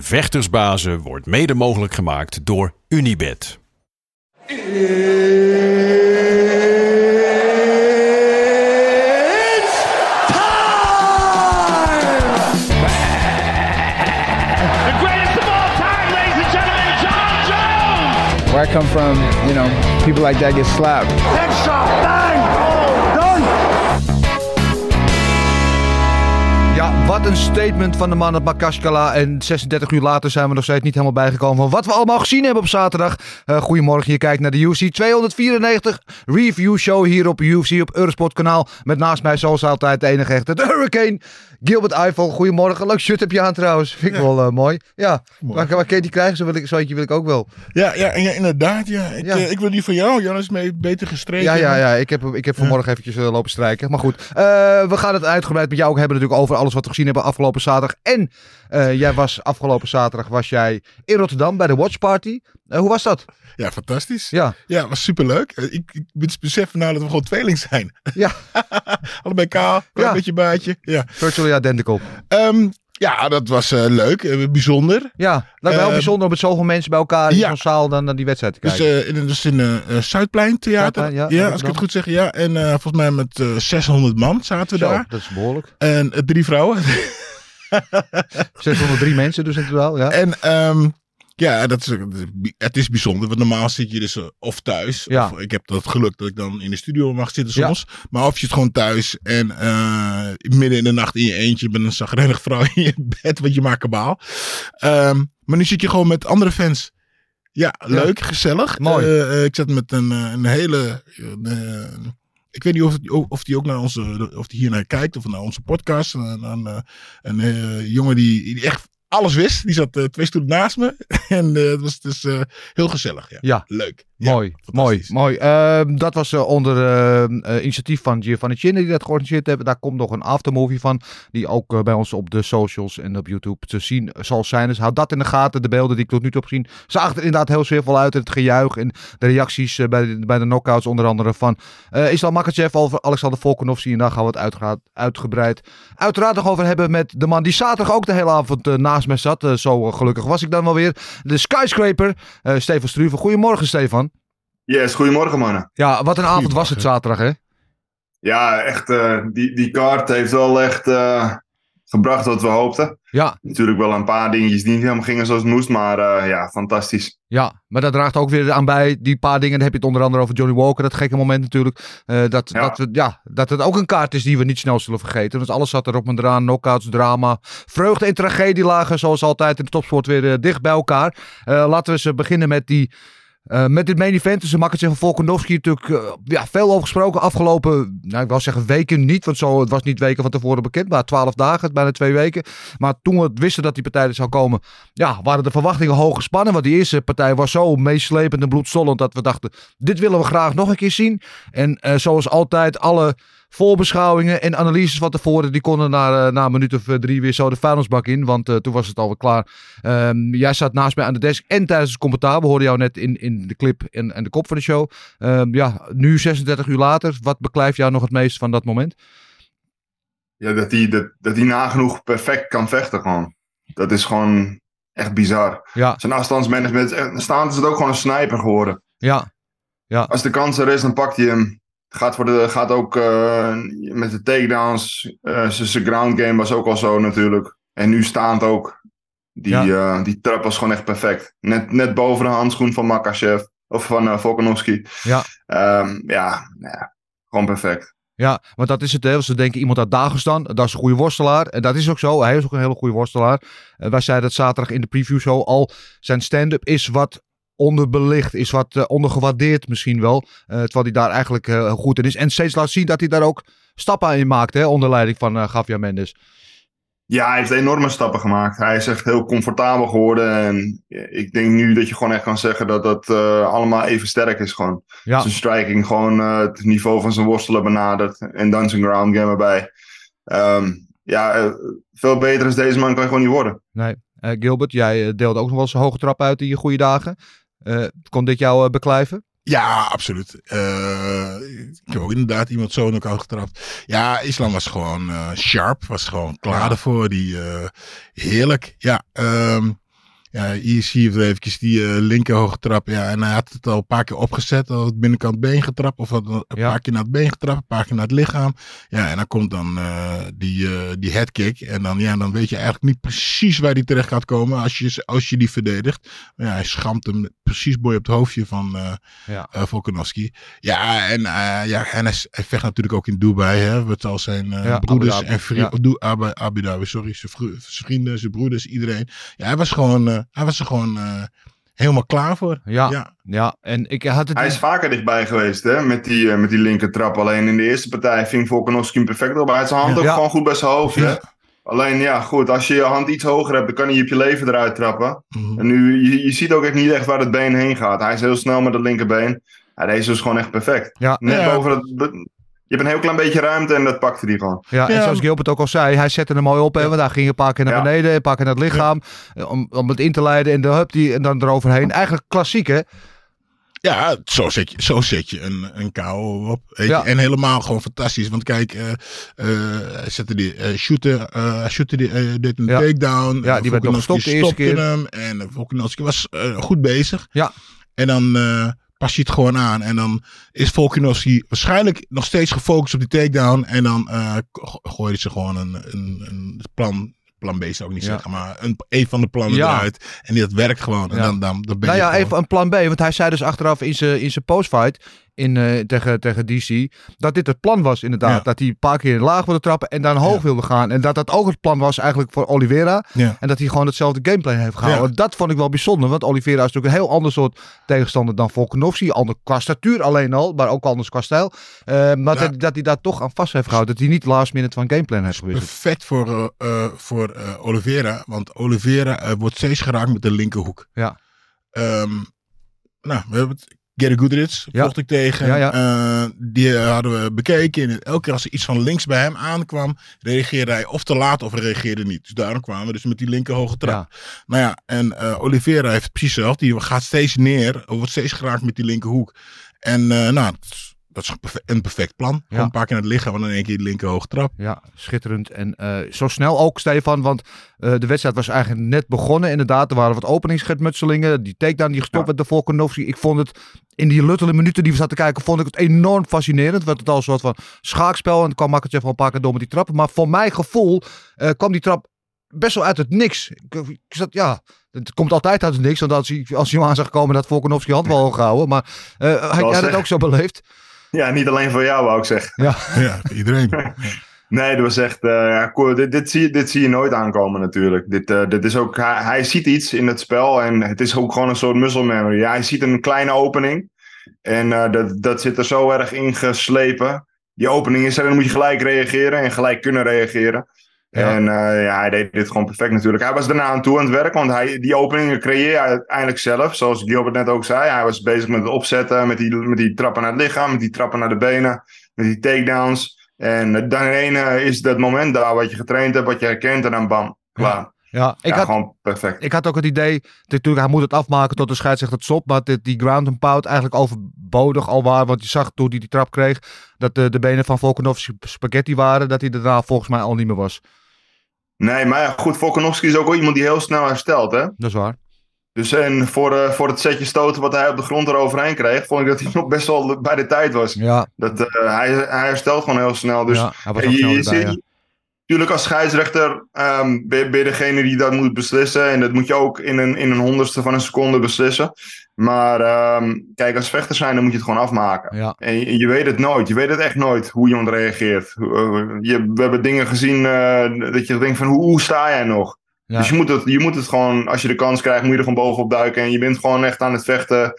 Vechtersbazen wordt mede mogelijk gemaakt door Unibed. The greatest of all time, ladies and gentlemen, John Jones. Where I come from, you know, people like that get slapped. Wat een statement van de man op Makaskala. En 36 uur later zijn we nog steeds niet helemaal bijgekomen van wat we allemaal gezien hebben op zaterdag. Eh, goedemorgen, je kijkt naar de UFC 294 review show hier op UFC op Eurosport kanaal. Met naast mij zoals altijd de enige echte, de Hurricane, Gilbert Eiffel. Goedemorgen, leuk shirt heb je aan trouwens. Vind ik wel eh, mooi. Ja, waar, waar kan je die krijgen? Zo wil ik, zo eentje wil ik ook wel. Ja, ja, inderdaad. Ja. Ik, Ja. eh, ik wil die van jou. Jan is mee beter gestreken. Ja, ja, ja. Ik heb, ik heb vanmorgen eventjes eh, lopen strijken. Maar goed, we gaan het uitgebreid met jou ook hebben natuurlijk over alles wat we gezien hebben afgelopen zaterdag. En jij was afgelopen zaterdag was jij in Rotterdam bij de Watch Party. Hoe was dat? Ja, fantastisch. Ja, Ja, was superleuk. Eh, Ik, ik beseffen nou dat we gewoon tweeling zijn. ja. Allebei kaal, klein Ja. beetje baardje. Ja, Virtually identical. Ehm, ja dat was eh, leuk. eh, bijzonder. Ja, lijkt wel Eh, bijzonder om met zoveel mensen bij elkaar in ja. zo'n zaal dan, dan die wedstrijd te Dus, kijken. in, dus in eh, Zuidplein Theater. Zuidplein, ja, ja, als ik het goed zeg. Ja, en volgens mij met eh, 600 man zaten we Zo, daar. dat is behoorlijk. En drie vrouwen. 603 mensen dus in totaal, ja. En ehm, ja, dat is, het is bijzonder. Want normaal zit je dus eh, of thuis. Ja. Of ik heb dat geluk dat ik dan in de studio mag zitten Ja. soms. Maar of je zit gewoon thuis en eh, midden in de nacht in je eentje met een zagrijnig vrouw in je bed. Want je maakt kabaal. Ehm, maar nu zit je gewoon met andere fans. Ja, leuk, gezellig. Mooi. Eh, ik zat met een, een hele... ik weet niet of, of die ook naar onze, of die hier naar kijkt of naar onze podcast. Een, een, een jongen die, die echt alles wist. Die zat eh, twee stoelen naast me. en eh, het was dus eh, heel gezellig. Ja. Ja. Leuk. Ja, mooi, mooi, mooi. Ehm, dat was onder initiatief van Giovanni Chinne die dat georganiseerd hebben. Daar komt nog een aftermovie van, die ook bij ons op de socials en op YouTube te zien zal zijn. Dus houd dat in de gaten. De beelden die ik tot nu toe heb gezien zagen er inderdaad heel sfeervol uit. Het gejuich en de reacties bij, de, bij de knockouts onder andere van eh Islam Makachev over Alexander Volkanovski. En daar gaan we het uitgebreid, uiteraard nog over hebben met de man die zaterdag ook de hele avond eh, naast me zat. Eh, zo gelukkig was ik dan wel weer. De skyscraper, eh Stefan Struve. Goedemorgen Stefan. Yes, goedemorgen mannen. Ja, wat een avond was het zaterdag, hè? Ja, echt, eh, die, die kaart heeft wel echt eh, gebracht wat we hoopten. Ja, Natuurlijk wel een paar dingetjes die niet helemaal gingen zoals het moest, maar eh, ja, fantastisch. ja, maar dat draagt ook weer aan bij. Die paar dingen, dan heb je het onder andere over Johnny Walker, dat gekke moment natuurlijk. Eh, dat, Ja. dat, we, ja, dat het ook een kaart is die we niet snel zullen vergeten. Want alles zat erop en eraan, knockouts, drama, vreugde en tragedie lagen zoals altijd in de topsport weer eh, dicht bij elkaar. Laten we eens eh, beginnen met die... eh, met dit main event tussen Makachev en Volkanovski natuurlijk eh, ja, veel over gesproken. Afgelopen, nou, ik wil zeggen weken niet. Want zo, het was niet weken van tevoren bekend. Maar twaalf dagen, bijna twee weken. Maar toen we wisten dat die partij er zou komen. Ja, waren de verwachtingen hoog gespannen. Want die eerste partij was zo meeslepend en bloedstollend. Dat we dachten, dit willen we graag nog een keer zien. En eh, zoals altijd, alle voorbeschouwingen en analyses van tevoren. Die konden na, eh, na een minuut of eh, drie weer zo de vuilnisbak in. Want eh, toen was het alweer klaar. Ehm, jij zat naast mij aan de desk en tijdens het commentaar. We hoorden jou net in, in de clip en, en de kop van de show. Ehm, ja, nu 36 uur later. Wat beklijft jou nog het meest van dat moment? Ja, dat hij dat, dat die nagenoeg perfect kan vechten gewoon. Dat is gewoon echt bizar. Ja, Zijn afstandsmanagement, staan is het ook gewoon een sniper geworden. ja, Als de kans er is, dan pakt hij hem. Gaat, voor de, gaat ook eh, met de takedowns. eh, zijn ground game was ook al zo natuurlijk. En nu staand ook. Die, Ja. eh, die trap was gewoon echt perfect. Net, net boven de handschoen van Makachev. Of van uh, Volkanovski. ja. Ehm, ja, ja, gewoon perfect. Ja, want dat is het. Hè. Ze denken iemand uit Dagestan, dat is een goede worstelaar. En dat is ook zo. Hij is ook een hele goede worstelaar. Eh, wij zeiden het zaterdag in de preview show al. Zijn stand-up is wat onderbelicht, is wat eh, ondergewaardeerd misschien wel. Eh, terwijl hij daar eigenlijk eh, heel goed in is. En steeds laat zien dat hij daar ook stappen in maakt, hè, onder leiding van Javier Mendes. Ja, hij heeft enorme stappen gemaakt. Hij is echt heel comfortabel geworden. En ik denk nu dat je gewoon echt kan zeggen dat dat allemaal even sterk is. Gewoon. Ja. Zijn striking gewoon het niveau van zijn worstelen benadert. En dan zijn ground game erbij. Ehm, ja, veel beter als deze man kan je gewoon niet worden. Nee. Gilbert, jij deelde ook nog wel eens een hoge trap uit in je goede dagen. Eh, kon dit jou eh, beklijven? Ja, absoluut. Eh, ik heb ook inderdaad iemand zo in elkaar getrapt. Ja, Islam was gewoon eh, sharp, was gewoon klaar ervoor. Die, heerlijk. Ja, ehm, ja, hier zie je even die eh, linker hoge trap. Ja, en hij had het al een paar keer opgezet. Al het binnenkant been getrapt. Of had een Ja. paar keer naar het been getrapt. Een paar keer naar het lichaam. Ja, en dan komt dan eh, die, eh die headkick. En dan, ja, dan weet je eigenlijk niet precies waar die terecht gaat komen. Als je, als je die verdedigt. Maar ja, hij schamt hem precies boy op het hoofdje van... eh, Ja. eh Volkanovski. Ja, en, eh, ja, en hij, hij vecht natuurlijk ook in Dubai. Hè, met al zijn eh, Ja, broeders en vrienden. Abu, Dhabi, sorry. Zijn, vrienden, zijn broeders, iedereen. Ja, hij was, gewoon, eh, hij was er gewoon eh, helemaal klaar voor. Ja. Ja. Ja. en ik had het... Hij is vaker dichtbij geweest hè, met die, eh, met die linker trap. Alleen in de eerste partij ving Volkanovski hem perfect op. Hij had zijn hand ook Ja. gewoon goed bij zijn hoofd. Hè? Ja. Alleen ja, goed, als je je hand iets hoger hebt, dan kan hij op je leven eruit trappen. Mhm. En nu, je, je ziet ook echt niet echt waar het been heen gaat. Hij is heel snel met het linkerbeen. Ja, deze is gewoon echt perfect. Ja. Net Ja. boven het... Je hebt een heel klein beetje ruimte en dat pakte hij gewoon. Ja, en zoals Gilbert ook al zei, hij zette hem mooi op. Hè, want hij ging een paar keer naar Ja. beneden, een paar keer naar het lichaam. eh, Om, om het in te leiden en, de hup die, en dan eroverheen. Eigenlijk klassiek, hè? Ja, zo zet je, zo zet je een, een KO op. Je. Ja. En helemaal gewoon fantastisch. Want kijk, eh eh, hij zette die eh, shooter, eh, hij shootte die, eh, deed een Ja. takedown. Ja, En die werd nog gestopt de eerste stopte keer. Hem, en Volkanovski was goed bezig. Ja. En dan eh pas je het gewoon aan. En dan is Volkanovski waarschijnlijk nog steeds gefocust op die takedown. En dan eh go- gooide ze gewoon een, een, een plan... Plan B zou ik niet Ja. zeggen, maar een, een van de plannen Ja. eruit. En dat werkt gewoon. En Ja. dan, dan, dan ben Nou je ja, gewoon- even een plan B. Want hij zei dus achteraf in zijn in zijn postfight in, eh, tegen, tegen DC... dat dit het plan was inderdaad. Ja. Dat hij een paar keer laag wilde trappen en dan hoog Ja. wilde gaan. En dat dat ook het plan was eigenlijk voor Oliveira. Ja. En dat hij gewoon hetzelfde gameplay heeft gehouden. Dat vond ik wel bijzonder. Want Oliveira is natuurlijk een heel ander soort tegenstander dan Volkanovski. Ander qua statuur alleen al, maar ook anders qua stijl. Eh, maar dat, dat hij daar toch aan vast heeft gehouden. Dat hij niet last minute van gameplan heeft gewisseld. Perfect voor, eh, voor Oliveira. Want Oliveira wordt steeds geraakt met de linkerhoek. Ja. Ehm, nou, we hebben het. Gary Goodrich Ja. vocht ik tegen. Ja, ja. Eh, die hadden we bekeken. En elke keer als er iets van links bij hem aankwam, reageerde hij of te laat of reageerde niet. Dus daarom kwamen we dus met die linker hoge trap. Nou ja, en eh Oliveira heeft precies hetzelfde. Die gaat steeds neer, wordt steeds geraakt met die linkerhoek. En eh, nou, dat is, een perfect, plan. Gewoon een paar keer naar het lichaam en dan in één keer die linker hoge trap. Ja, schitterend. En eh, zo snel ook, Stefan, want eh, de wedstrijd was eigenlijk net begonnen. Inderdaad, er waren wat openingsgetmutselingen. Die takedown die gestopt Ja. werd door Volkanovski. Ik vond het, in die luttele minuten die we zaten te kijken, vond ik het enorm fascinerend. Het werd het al een soort van schaakspel. En dan kwam Makachev wel een paar keer door met die trappen. Maar voor mijn gevoel eh, kwam die trap best wel uit het niks. Ik, ik zat, ja... Het komt altijd uit het niks, want als hij, als hij hem aan zag komen, dat Volkanovski hand wel hoog gehouden. Maar eh had jij dat ook zo beleefd? Ja, niet alleen voor jou, wou ik zeggen. Ja, Ja, voor iedereen. Nee, dat was echt. eh, ja, cool. dit, dit, zie, je- dit zie je nooit aankomen, natuurlijk. Dit, eh, dit is ook, hij, hij ziet iets in het spel en het is ook gewoon een soort muscle memory. Ja, hij ziet een kleine opening en eh, dat, dat zit er zo erg ingeslepen. Die opening is er en dan moet je gelijk reageren en gelijk kunnen reageren. Ja. En eh, ja, hij deed dit gewoon perfect natuurlijk. Hij was daarna aan toe aan het werk, want hij, die openingen creëer hij uiteindelijk zelf. Zoals Gilbert net ook zei. Hij was bezig met het opzetten, met die, met die trappen naar het lichaam, met die trappen naar de benen, met die takedowns. En eh, dan eh, is dat moment daar wat je getraind hebt, wat je herkent en dan bam, klaar. ja. ik ja, had, gewoon perfect. Ik had ook het idee, natuurlijk, hij moet het afmaken tot de scheidsrechter het stopt. Maar dit, die ground and pound eigenlijk overbodig al waar. Want je zag toen hij die trap kreeg, dat de, de benen van Volkanovski spaghetti waren. Dat hij daarna volgens mij al niet meer was. Nee, maar ja, goed, Volkanovski is ook wel iemand die heel snel herstelt, hè. Dat is waar. Dus en voor, eh, voor het setje stoten wat hij op de grond eroverheen kreeg, vond ik dat hij nog best wel bij de tijd was. Ja, Dat, eh, hij, hij herstelt gewoon heel snel. Dus ja je, je ziet-. Natuurlijk als scheidsrechter ben, je- ben je degene die dat moet beslissen. En dat moet je ook in een, in een honderdste van een seconde beslissen. Maar ehm, kijk, als vechter zijn, dan moet je het gewoon afmaken. Ja, En je, je weet het nooit. Je weet het echt nooit hoe iemand reageert. Eh, je, we hebben dingen gezien eh, dat je denkt van hoe, hoe sta jij nog? Ja. Dus je moet, het, je moet het gewoon, als je de kans krijgt, moet je er gewoon bovenop duiken. En je bent gewoon echt aan het vechten.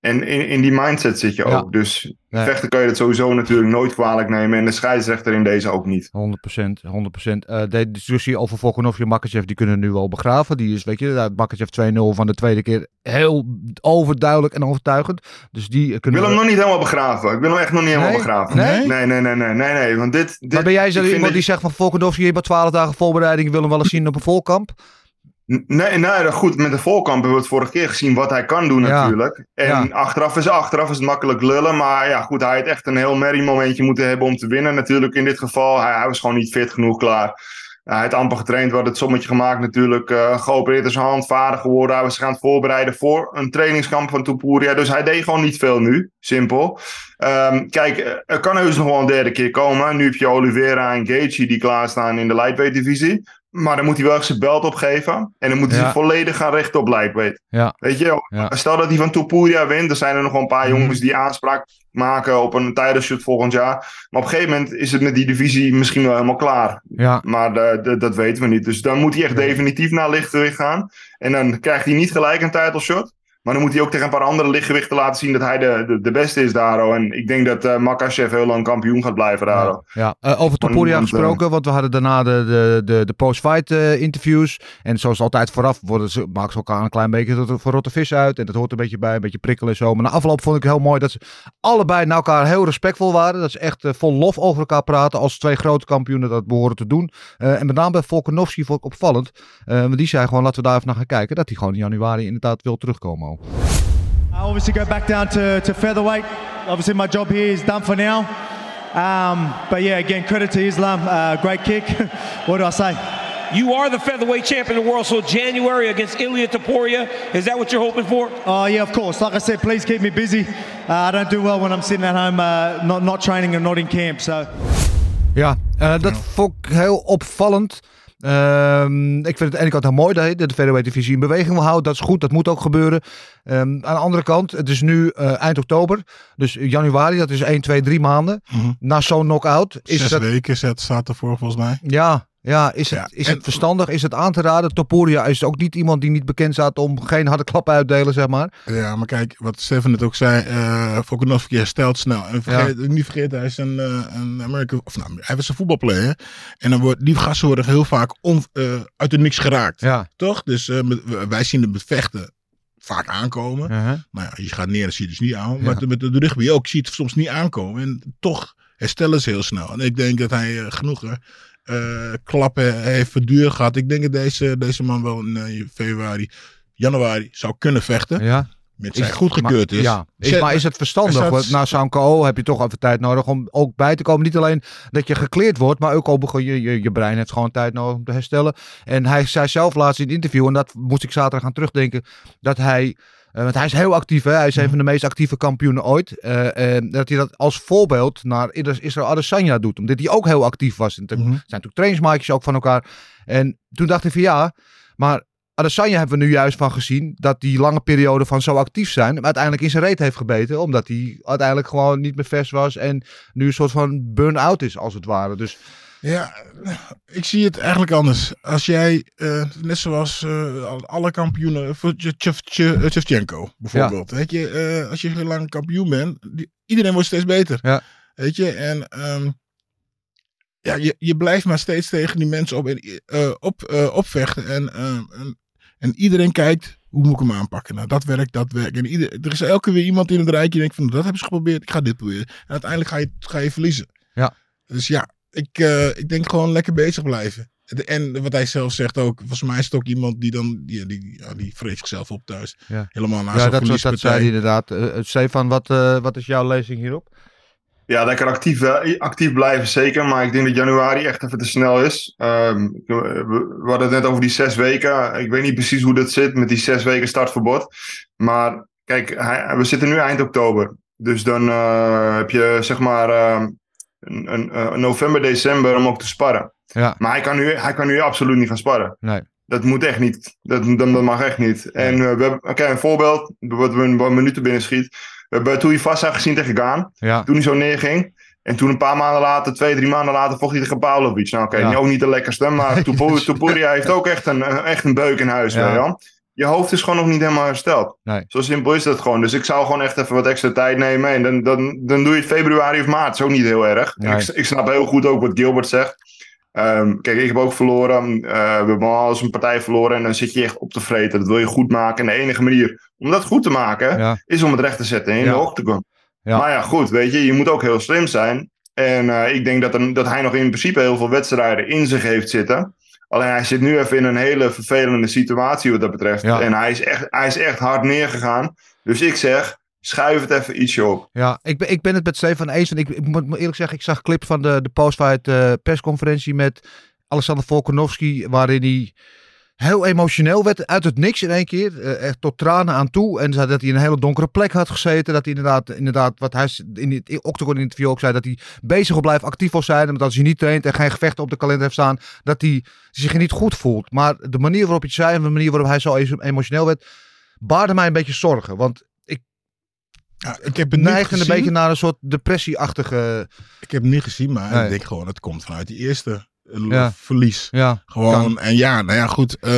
En in, in die mindset zit je Ja. ook. Dus Nee. vechten kan je dat sowieso natuurlijk nooit kwalijk nemen. En de scheidsrechter in deze ook niet. 100%, 100%. Eh de discussie over Volkanovski en Makachev, die kunnen nu wel begraven. Die is, weet je, daar Makachev 2-0 van de tweede keer heel overduidelijk en overtuigend. Dus die Ik kunnen wil hem nog niet helemaal begraven. Ik wil hem echt nog niet helemaal Nee? begraven. Nee? Nee, nee, nee, nee, nee, nee. Want dit, dit Maar ben jij zo ik iemand die zegt van Volkanovski, je hebt 12 dagen voorbereiding, ik wil hem wel eens zien op een volkamp? Nee, nee, dat goed. Met de Volkamp hebben we het vorige keer gezien wat hij kan doen Ja. natuurlijk. En Ja. achteraf is achteraf is het makkelijk lullen. Maar ja, goed, hij had echt een heel merrie momentje moeten hebben om te winnen natuurlijk in dit geval. Hij, hij was gewoon niet fit genoeg klaar. hij had amper getraind, hadden het sommetje gemaakt natuurlijk. eh geopereerd in zijn hand, vader geworden. Hij was zich aan het voorbereiden voor een trainingskamp van Topuria. Dus hij deed gewoon niet veel nu, simpel. Ehm, kijk, eh, er kan heus nog wel een derde keer komen. Nu heb je Oliveira en Gaethje die klaarstaan in de lightweight divisie. Maar dan moet hij wel echt zijn belt opgeven. En dan moet hij Ja. volledig gaan richten op lightweight. Ja. Weet je, Ja. stel dat hij van Topuria wint. Dan zijn er nog wel een paar Mhm. jongens die aanspraak maken op een titleshot volgend jaar. Maar op een gegeven moment is het met die divisie misschien wel helemaal klaar. Ja, Maar eh, dat weten we niet. Dus dan moet hij echt definitief naar lichtgewicht gaan. En dan krijgt hij niet gelijk een title shot. Maar dan moet hij ook tegen een paar andere lichtgewichten laten zien dat hij de, de, de beste is daar. oh. En ik denk dat eh Makachev heel lang kampioen gaat blijven daar. oh. ja. Eh, over Topuria eh, gesproken, want we hadden daarna de, de, de, de post-fight interviews. En zoals altijd vooraf worden ze, maken ze elkaar een klein beetje tot- voor rotte vis uit. En dat hoort een beetje bij, een beetje prikkelen en zo. Maar na afloop vond ik heel mooi dat ze allebei naar elkaar heel respectvol waren. Dat ze echt vol lof over elkaar praten als twee grote kampioenen dat behoren te doen. En met name bij Volkanovski vond ik opvallend. Want die zei gewoon, laten we daar even naar gaan kijken. Dat hij gewoon in januari inderdaad wil terugkomen. Ook. I obviously go back down to, to featherweight. Obviously, my job here is done for now. Um, but yeah, again, credit to Islam. Uh, great kick. what do I say? You are the featherweight champion of the world, so January against Ilya Taporia, is that what you're hoping for? Oh yeah, of course. Like I said, please keep me busy. Uh, I don't do well when I'm sitting at home, uh, not not training and not in camp. So. Ja, eh, dat vond ik heel opvallend. Ehm, ik vind het aan de ene kant mooi dat de featherweight divisie in beweging wil houden. Dat is goed, dat moet ook gebeuren. Ehm, aan de andere kant, het is nu eh, eind oktober. Dus januari, dat is 1, 2, 3 maanden. Mhm. Na zo'n knockout. Is Zes dat, weken zet, staat ervoor volgens mij. ja, ja, is, het, is en- het verstandig? Is het aan te raden? Topuria is ook niet iemand die niet bekend staat om geen harde klappen uit te delen, zeg maar. Ja, maar kijk, wat Stefan net ook zei, eh Volkanovski herstelt snel. En vergeet, niet vergeten, hij is een, eh, een American, of nou, hij was een voetbalplayer. En dan wordt, die gasten worden heel vaak on, eh, uit de niks geraakt. Ja. Toch? Dus wij zien het met vechten vaak aankomen. Nou ja, je gaat neer en zie je dus niet aan. Ja. Maar met de rugby ook, zie je het soms niet aankomen. En toch herstellen ze heel snel. En ik denk dat hij genoeg eh, klappen heeft verduurd gehad. Ik denk dat deze, deze man wel in eh, februari, januari zou kunnen vechten. Ja. Mits hij Is- goedgekeurd maar, is. Ja, is, maar is het verstandig? er na zo'n KO heb je toch even tijd nodig om ook bij te komen. Niet alleen dat je gekleerd wordt, maar ook ook je, je, je brein heeft gewoon tijd nodig om te herstellen. En hij zei zelf laatst in het interview, en dat moest ik zaterdag aan terugdenken, dat hij... eh, want hij is heel actief, hè? hij is een van de meest actieve kampioenen ooit. en dat hij dat als voorbeeld naar Is- Israël Adesanya doet. Omdat hij ook heel actief was. En er Mhm. zijn natuurlijk trainingsmaatjes ook van elkaar. En toen dacht ik van ja, maar Adesanya hebben we nu juist van gezien dat die lange periode van zo actief zijn, maar uiteindelijk in zijn reet heeft gebeten, omdat hij uiteindelijk gewoon niet meer vers was en nu een soort van burn-out is, als het ware. Dus Ja, ik zie het eigenlijk anders. Als jij, eh, net zoals eh, al- alle kampioenen, Shevchenko bijvoorbeeld. Weet je, eh, als je heel lang kampioen bent, die- iedereen wordt steeds beter. Ja. Weet je, en ehm, ja, je, je blijft maar steeds tegen die mensen op, eh, op, eh, opvechten. En, en, en iedereen kijkt, hoe moet ik hem aanpakken? Nou, dat werkt, dat werkt. En ieder, er is elke weer iemand in het rijtje die denkt van, dat hebben ze geprobeerd, ik ga dit proberen. En uiteindelijk ga je, ga je verliezen. Ja. Dus ja, ik, eh, ik denk gewoon lekker bezig blijven. En- wat hij zelf zegt ook, volgens mij is het ook iemand die dan, die, die, ja, die vreet zichzelf op thuis. Ja. Helemaal na ja, dat, dat, dat zei hij inderdaad. Eh, Stefan, wat, eh, wat is jouw lezing hierop? Ja, lekker actief, actief blijven, zeker. Maar ik denk dat januari echt even te snel is. Ehm, we, hadden het net over die zes weken. Ik weet niet precies hoe dat zit met die zes weken startverbod. Maar kijk, hij, we zitten nu eind oktober. Dus dan eh, heb je zeg maar een, een, eh, november, december om ook te sparren. Ja, Maar hij kan, nu, hij kan nu absoluut niet gaan sparren. nee. Dat moet echt niet. Dat, dat, dat mag echt niet. En eh, we hebben, oké, een voorbeeld, wat we een paar minuten binnen schiet. We hebben Toei Vassa gezien tegen Gaan. Ja, Toen hij zo neerging. En toen een paar maanden later, twee, drie maanden later, vocht hij tegen Pavlovic. Nou oké, Ja. ook niet de lekkerste. Maar Tupuria heeft ook echt een, een- echt een beuk in huis. Ja. weet je hoofd is gewoon nog niet helemaal hersteld. Nee. Zo simpel is dat gewoon. Dus ik zou gewoon echt even wat extra tijd nemen. En dan, dan, dan doe je het februari of maart. Dat is ook niet heel erg. Nee. Ik, ik snap heel goed ook wat Gilbert zegt. Ehm, kijk, ik heb ook verloren. Eh, we hebben al eens een partij verloren. En dan zit je echt op te vreten. Dat wil je goed maken. En de enige manier om dat goed te maken... Ja. is om het recht te zetten in Ja. de octagon. Ja. Maar ja, goed. Weet je, je moet ook heel slim zijn. En eh, ik denk dat, er, dat hij nog in principe heel veel wedstrijden in zich heeft zitten. Alleen hij zit nu even in een hele vervelende situatie wat dat betreft. Ja. En hij is, echt, hij is echt hard neergegaan. Dus ik zeg, schuif het even ietsje op. Ja, ik ben, ik ben het met Stefan eens. Want ik, ik moet eerlijk zeggen, ik zag clips van de, de postfight persconferentie met Alexander Volkanovski. Waarin hij heel emotioneel werd uit het niks in één keer. eh, echt tot tranen aan toe. En zei dat hij in een hele donkere plek had gezeten. Dat hij inderdaad, inderdaad wat hij in het Octagon interview ook zei. Dat hij bezig wil blijven, actief wil zijn. Want als hij niet traint en geen gevechten op de kalender heeft staan. Dat hij zich niet goed voelt. Maar de manier waarop hij het zei en de manier waarop hij zo emotioneel werd. Baarde mij een beetje zorgen. Want ik Ja, ik heb het neigt een beetje naar een soort depressieachtige. Ik heb het niet gezien, maar Nee. ik denk gewoon, het komt vanuit die eerste Ja. verlies. Ja, Gewoon, en ja, nou ja, goed. eh,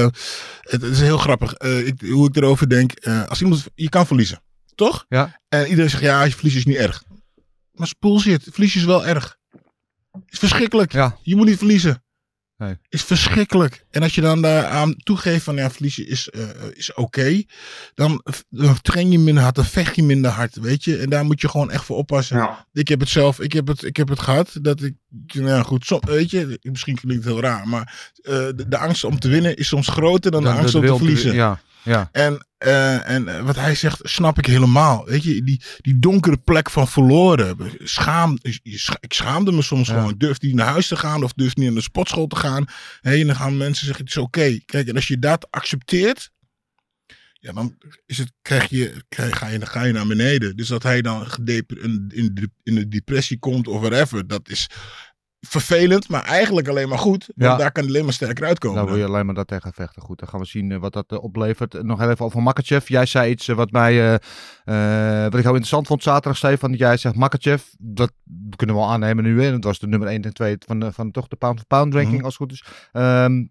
het, het is heel grappig eh, ik, hoe ik erover denk. eh, als iemand, je kan verliezen, toch? Ja. En iedereen zegt, ja, als je verliest is niet erg. Maar bullshit. Verlies is wel erg. Is verschrikkelijk. Ja. Je moet niet verliezen. Nee. Is verschrikkelijk. En als je dan daaraan toegeeft van ja, verliezen is, eh, is oké. dan, dan train je minder hard, dan vecht je minder hard, weet je. En daar moet je gewoon echt voor oppassen. Ja. Ik heb het zelf, ik heb het, ik heb het gehad. Dat ik, nou ja, goed, som, weet je, misschien klinkt het heel raar. Maar eh, de, de angst om te winnen is soms groter dan de, Dan angst om te verliezen. Ja, ja. En, eh, en eh, wat hij zegt, snap ik helemaal. Weet je, die, die donkere plek van verloren. Schaam, ik schaamde me soms Ja. gewoon. Durfde niet naar huis te gaan of durfde niet naar de sportschool te gaan. Hey, en dan gaan mensen zeggen, het is oké. Kijk, en als je dat accepteert, ja, dan is het, krijg je, krijg, ga, je, ga je naar beneden. Dus dat hij dan in, de, in de depressie komt of whatever, dat is vervelend, maar eigenlijk alleen maar goed. Want Ja. daar kan hij alleen maar sterker uitkomen. Nou wil je alleen maar dat tegen vechten. Goed, dan gaan we zien eh, wat dat eh, oplevert. Nog heel even over Makachev. Jij zei iets eh, wat mij, wat ik heel interessant vond zaterdag, Stefan. Dat jij zegt Makachev, dat kunnen we wel aannemen nu. Hè. Dat was de nummer 1 en 2 van, de, van toch de pound for pound ranking, Mhm. als het goed is. Ehm,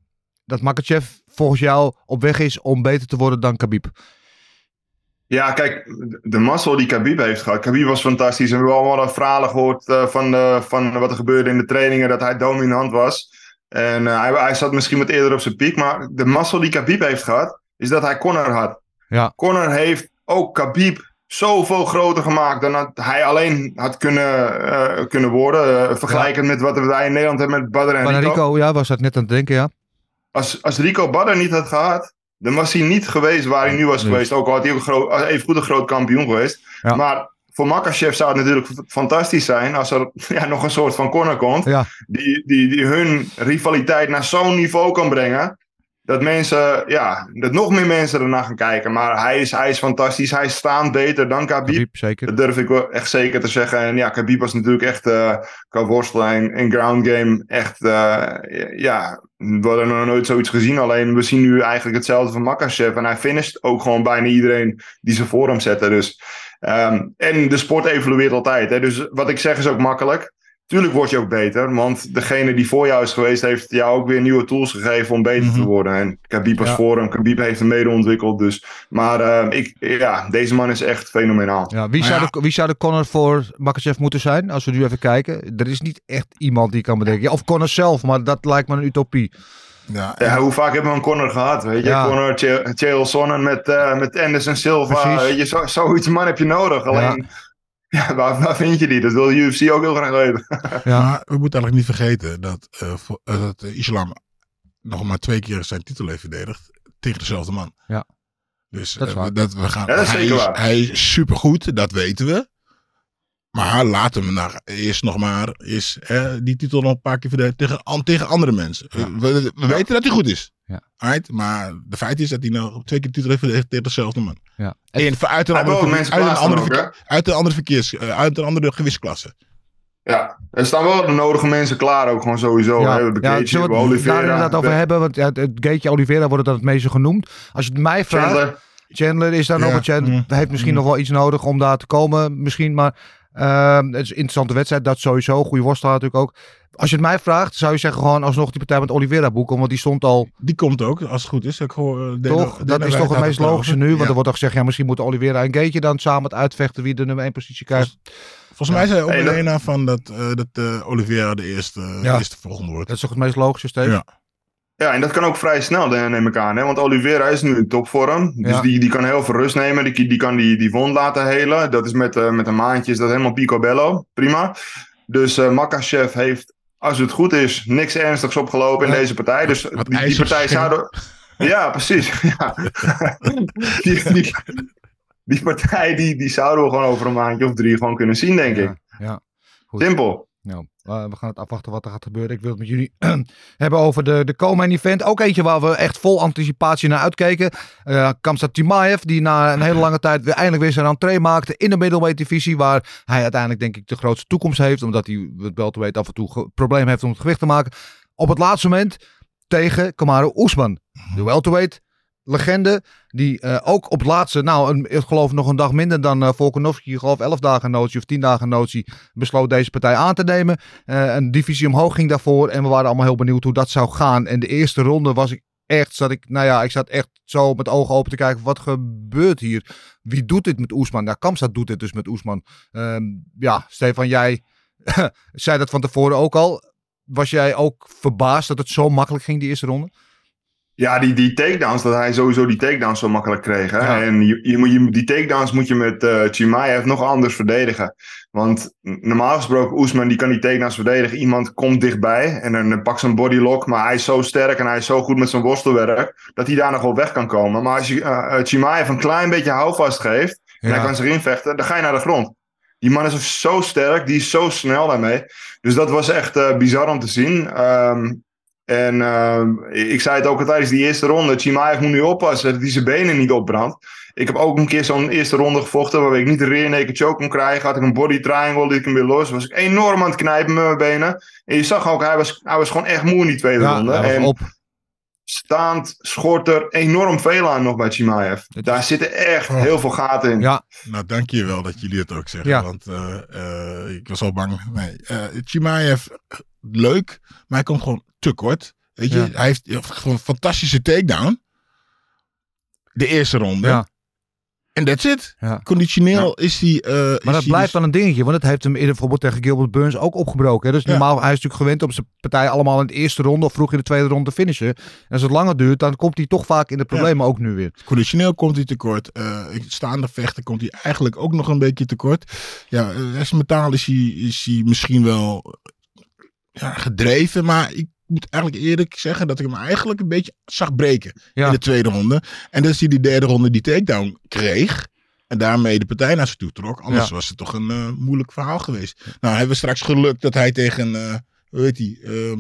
dat Makachev volgens jou op weg is om beter te worden dan Khabib. Ja, kijk, de mazzel die Khabib heeft gehad. Khabib was fantastisch. En we hebben allemaal verhalen gehoord eh, van, de, van wat er gebeurde in de trainingen. Dat hij dominant was. En eh, hij, hij zat misschien wat eerder op zijn piek. Maar de mazzel die Khabib heeft gehad, is dat hij Conor had. Ja. Conor heeft ook Khabib zoveel groter gemaakt dan hij alleen had kunnen, eh, kunnen worden. Eh, vergelijkend met wat wij in Nederland hebben met Badr en Rico. Rico, ja, was dat net aan het denken, ja. Als, als Rico Badr niet had gehad, dan was hij niet geweest waar hij nu was Nee. geweest. Ook al had hij ook een groot, even goed een groot kampioen geweest. Ja. Maar voor Makachev zou het natuurlijk fantastisch zijn als er ja, nog een soort van corner komt. Ja. Die, die, die hun rivaliteit naar zo'n niveau kan brengen. Dat mensen, ja, dat nog meer mensen ernaar gaan kijken. Maar hij is, hij is fantastisch. Hij staat beter dan Khabib. Khabib, zeker. Dat durf ik wel echt zeker te zeggen. En ja, Khabib was natuurlijk echt eh qua worstelen en, ground game echt, eh, ja, we hadden nog nooit zoiets gezien. Alleen we zien nu eigenlijk hetzelfde van Makachev. En hij finisht ook gewoon bijna iedereen die ze voor hem zetten. Dus, ehm, en de sport evolueert altijd. Hè. Dus wat ik zeg is ook makkelijk. Tuurlijk word je ook beter, want degene die voor jou is geweest, heeft jou ook weer nieuwe tools gegeven om beter te Mhm. worden. En Khabib was Ja. voor hem, Khabib heeft hem mede ontwikkeld. Dus, maar ehm, ik, ja, deze man is echt fenomenaal. Ja, wie, zou ja. de, wie zou de Conor voor Makachev moeten zijn? Als we nu even kijken. Er is niet echt iemand die kan bedenken. Ja, of Conor zelf, maar dat lijkt me een utopie. Ja, Ja, hoe vaak hebben we een corner gehad? Weet je, Ja. corner, Ch- Chael Sonnen met, eh, met Anderson Silva. Precies. Weet je, zo, zoiets man heb je nodig. Alleen, ja. waar, waar vind je die? Dat wil de UFC ook heel graag weten. Ja. We moeten eigenlijk niet vergeten dat, eh, voor- eh, dat de islam nog maar twee keer zijn titel heeft verdedigd tegen dezelfde man. Ja. Dus Dat is eh, waar. dat we gaan. Ja, dat is hij, zeker is, hij is supergoed, dat weten we. Maar laat hem nou eerst nog maar is, hè, die titel nog een paar keer verdedigen tegen, an- tegen andere mensen. Ja. We, we weten dat hij goed is. Ja. Alright? Maar de feit is dat hij nou twee keer de titel heeft verdedigd tegen dezelfde man. Ja. En uit een andere, uit een andere, ook, uit een andere verkeers, eh, uit een andere gewichtsklasse. Ja, er staan wel de nodige mensen klaar ook gewoon sowieso. Ja, hè. We hebben ja, Gaethje, zullen we we hebben het daar inderdaad over de- hebben? Want ja, het, Gaetje Oliveira wordt dan het meeste genoemd. Als je het mij vraagt, Chandler. Chandler is daar nog Ja, een Chandler. mm, heeft misschien mm. nog wel iets nodig om daar te komen. Misschien, maar Ehm, het is een interessante wedstrijd, dat sowieso. Goede worstel natuurlijk ook. Als je het mij vraagt, zou je zeggen gewoon alsnog die partij met Oliveira boeken. Want die stond al, Die komt ook, als het goed is. Ik hoor, uh, Dana- toch? Dat is toch het meest logische nu. Want Ja. er wordt al gezegd, ja, misschien moeten Oliveira en Gaetje dan samen het uitvechten wie de nummer 1 positie krijgt. Volgens mij zei ook Hey, dat- Elena van dat, eh, dat eh, Oliveira de eerste, Ja. eerste volgende wordt. Dat is toch het meest logische, Steve? Ja. Ja, en dat kan ook vrij snel, neem ik aan. Hè? Want Oliveira is nu in topvorm. Dus Ja. die, die kan heel veel rust nemen. Die, die kan die, die wond laten helen. Dat is met, eh, met een maandje is dat helemaal picobello. Prima. Dus eh Makachev heeft, als het goed is, niks ernstigs opgelopen in Ja. deze partij. Dus Wat die, partij zouden... Ja, precies. Ja. die, die, die partij die, die zouden we gewoon over een maandje of drie gewoon kunnen zien, denk ik. Ja. Simpel. Nou, eh, we gaan het afwachten wat er gaat gebeuren. Ik wil het met jullie hebben over de, de Komen event. Ook eentje waar we echt vol anticipatie naar uitkeken. Eh Kamsat Timaev, die na een hele lange tijd weer eindelijk weer zijn entree maakte in de middleweight divisie. Waar hij uiteindelijk denk ik de grootste toekomst heeft. Omdat hij het welterweight af en toe probleem heeft om het gewicht te maken. Op het laatste moment tegen Kamaru Oesman. De welterweight legende. Die eh, ook op laatste, nou een, ik geloof nog een dag minder dan Volkanovski. Ik geloof 11 dagen notie of 10 dagen notie. Besloot deze partij aan te nemen. Eh, een divisie omhoog ging daarvoor. En we waren allemaal heel benieuwd hoe dat zou gaan. En de eerste ronde was ik echt, zat ik, nou ja, ik zat echt zo met ogen open te kijken. Wat gebeurt hier? Wie doet dit met Oesman? Nou, Kamstad doet dit dus met Oesman. Ehm, ja, Stefan, jij zei dat van tevoren ook al. Was jij ook verbaasd dat het zo makkelijk ging, die eerste ronde? Ja, die, die takedowns, dat hij sowieso die takedowns zo makkelijk kreeg. Hè? Ja. En je, je, die takedowns moet je met eh Chimaev nog anders verdedigen. Want normaal gesproken, Oesman die kan die takedowns verdedigen. Iemand komt dichtbij en dan pakt zijn bodylock. Maar hij is zo sterk en hij is zo goed met zijn worstelwerk... dat hij daar nog wel weg kan komen. Maar als je eh eh, Chimaev een klein beetje houvast geeft... en Ja. hij kan zich invechten, dan ga je naar de grond. Die man is zo sterk, die is zo snel daarmee. Dus dat was echt bizar om te zien. Ehm, en ehm, ik zei het ook al tijdens die eerste ronde. Chimaev moet nu oppassen dat hij zijn benen niet opbrandt. Ik heb ook een keer zo'n eerste ronde gevochten waarbij ik niet de rear naked choke kon krijgen. Had ik een body triangle, liet ik hem weer los. Was ik enorm aan het knijpen met mijn benen. En je zag ook, hij was, hij was gewoon echt moe in die tweede Ja, ronde. En op. staand schort er enorm veel aan nog bij Chimaev. Daar is- zitten echt Oh. heel veel gaten in. Ja, Nou, dank je wel dat jullie het ook zeggen. Ja. Want eh, eh, ik was al bang. Nee, eh Chimaev, leuk, maar hij komt gewoon te kort. Weet je, Ja. hij heeft ja, gewoon een fantastische takedown. De eerste ronde. ja. En that's it. Ja. Conditioneel is hij... eh, is Maar dat blijft dus- dan een dingetje, want het heeft hem eerder bijvoorbeeld tegen Gilbert Burns ook opgebroken. Hè? Dus Ja. normaal, hij is natuurlijk gewend om zijn partij allemaal in de eerste ronde of vroeg in de tweede ronde te finishen. En als het langer duurt, dan komt hij toch vaak in de problemen ook nu weer. Conditioneel komt hij tekort. Eh staande vechten komt hij eigenlijk ook nog een beetje tekort. Ja, eh, rest metaal is hij, is hij misschien wel ja, gedreven. Maar ik moet eigenlijk eerlijk zeggen dat ik hem eigenlijk een beetje zag breken Ja. in de tweede ronde. En dat hij die derde ronde die takedown kreeg. En daarmee de partij naar zich toe trok. Anders Ja. was het toch een eh, moeilijk verhaal geweest. Nou, hebben we straks gelukt dat hij tegen, eh hoe heet die? Ehm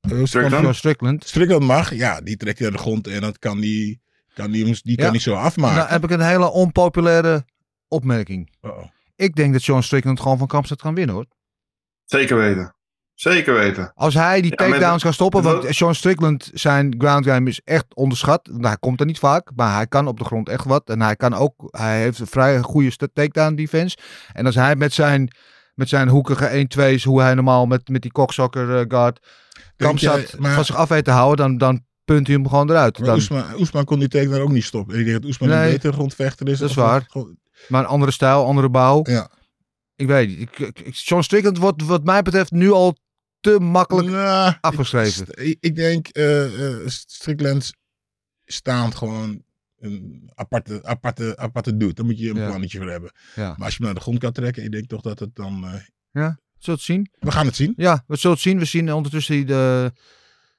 eh, hoe is het Strickland? Strickland. Strickland mag. Ja, die trekt hij naar de grond en dat kan die, kan die, die Ja. kan hij zo afmaken. Nou heb ik een hele onpopulaire opmerking. Uh-oh. Ik denk dat John Strickland gewoon van Kampstad kan winnen hoor. Zeker weten. Zeker weten. Als hij die takedowns kan stoppen, dat- want John Strickland zijn ground game is echt onderschat. Nou, hij komt er niet vaak, maar hij kan op de grond echt wat. En hij kan ook, hij heeft een vrij goede takedown defense. En als hij met zijn, met zijn hoekige 1-2's, hoe hij normaal met, met die cocksucker eh, guard Kamstad maar- van zich af weet te houden, dan, dan punt hij hem gewoon eruit. Dan, Oesman, Oesman kon die takedown ook niet stoppen. Ik denk dat Oesman Nee. een betere grondvechter is. Dat is waar. gewoon- maar een andere stijl, andere bouw. Ja. Ik weet niet. Ik, ik- ik- John Strickland wordt wat mij betreft nu al te makkelijk Nou, afgeschreven. ik, ik- denk eh, Strickland staand gewoon een aparte, aparte, aparte dude. Daar moet je een Ja. plannetje voor hebben. Ja. Maar als je hem naar de grond kan trekken, ik denk toch dat het dan... eh, Zullen we het zien? we gaan het zien. Ja, we zullen het zien. We zien ondertussen de,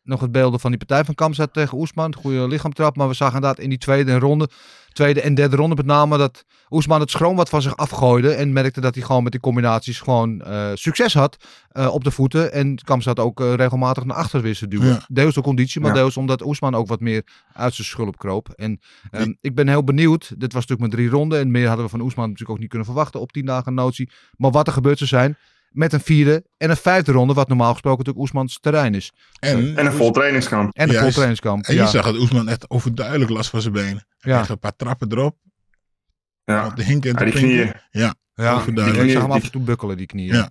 nog het beelden van die partij van Kamzat tegen Oesman. Goede lichaamtrap. Maar we zagen inderdaad in die tweede ronde, tweede en derde ronde met name, dat Oesman het schroom wat van zich afgooide. En merkte dat hij gewoon met die combinaties gewoon eh, succes had eh, op de voeten. En Kamzat ook eh, regelmatig naar achter wist te duwen. Ja. Deels door conditie, maar Ja. deels omdat Oesman ook wat meer uit zijn schulp kroop. En ehm, ik ben heel benieuwd. Dit was natuurlijk met drie ronden. En meer hadden we van Oesman natuurlijk ook niet kunnen verwachten op tien dagen notie. Maar wat er gebeurd zou zijn met een vierde en een vijfde ronde, wat normaal gesproken natuurlijk Oesmans terrein is. En, En een vol trainingskamp. En een Juist. vol trainingskamp. en je ja. zag dat Oesman echt overduidelijk last van zijn benen. Hij Ja. kreeg een paar trappen erop. Ja. Op de hinken en Ja, te die pinken. knieën. Ja, Ja, overduidelijk. ik zag hem af en toe bukkelen, die knieën. Ja.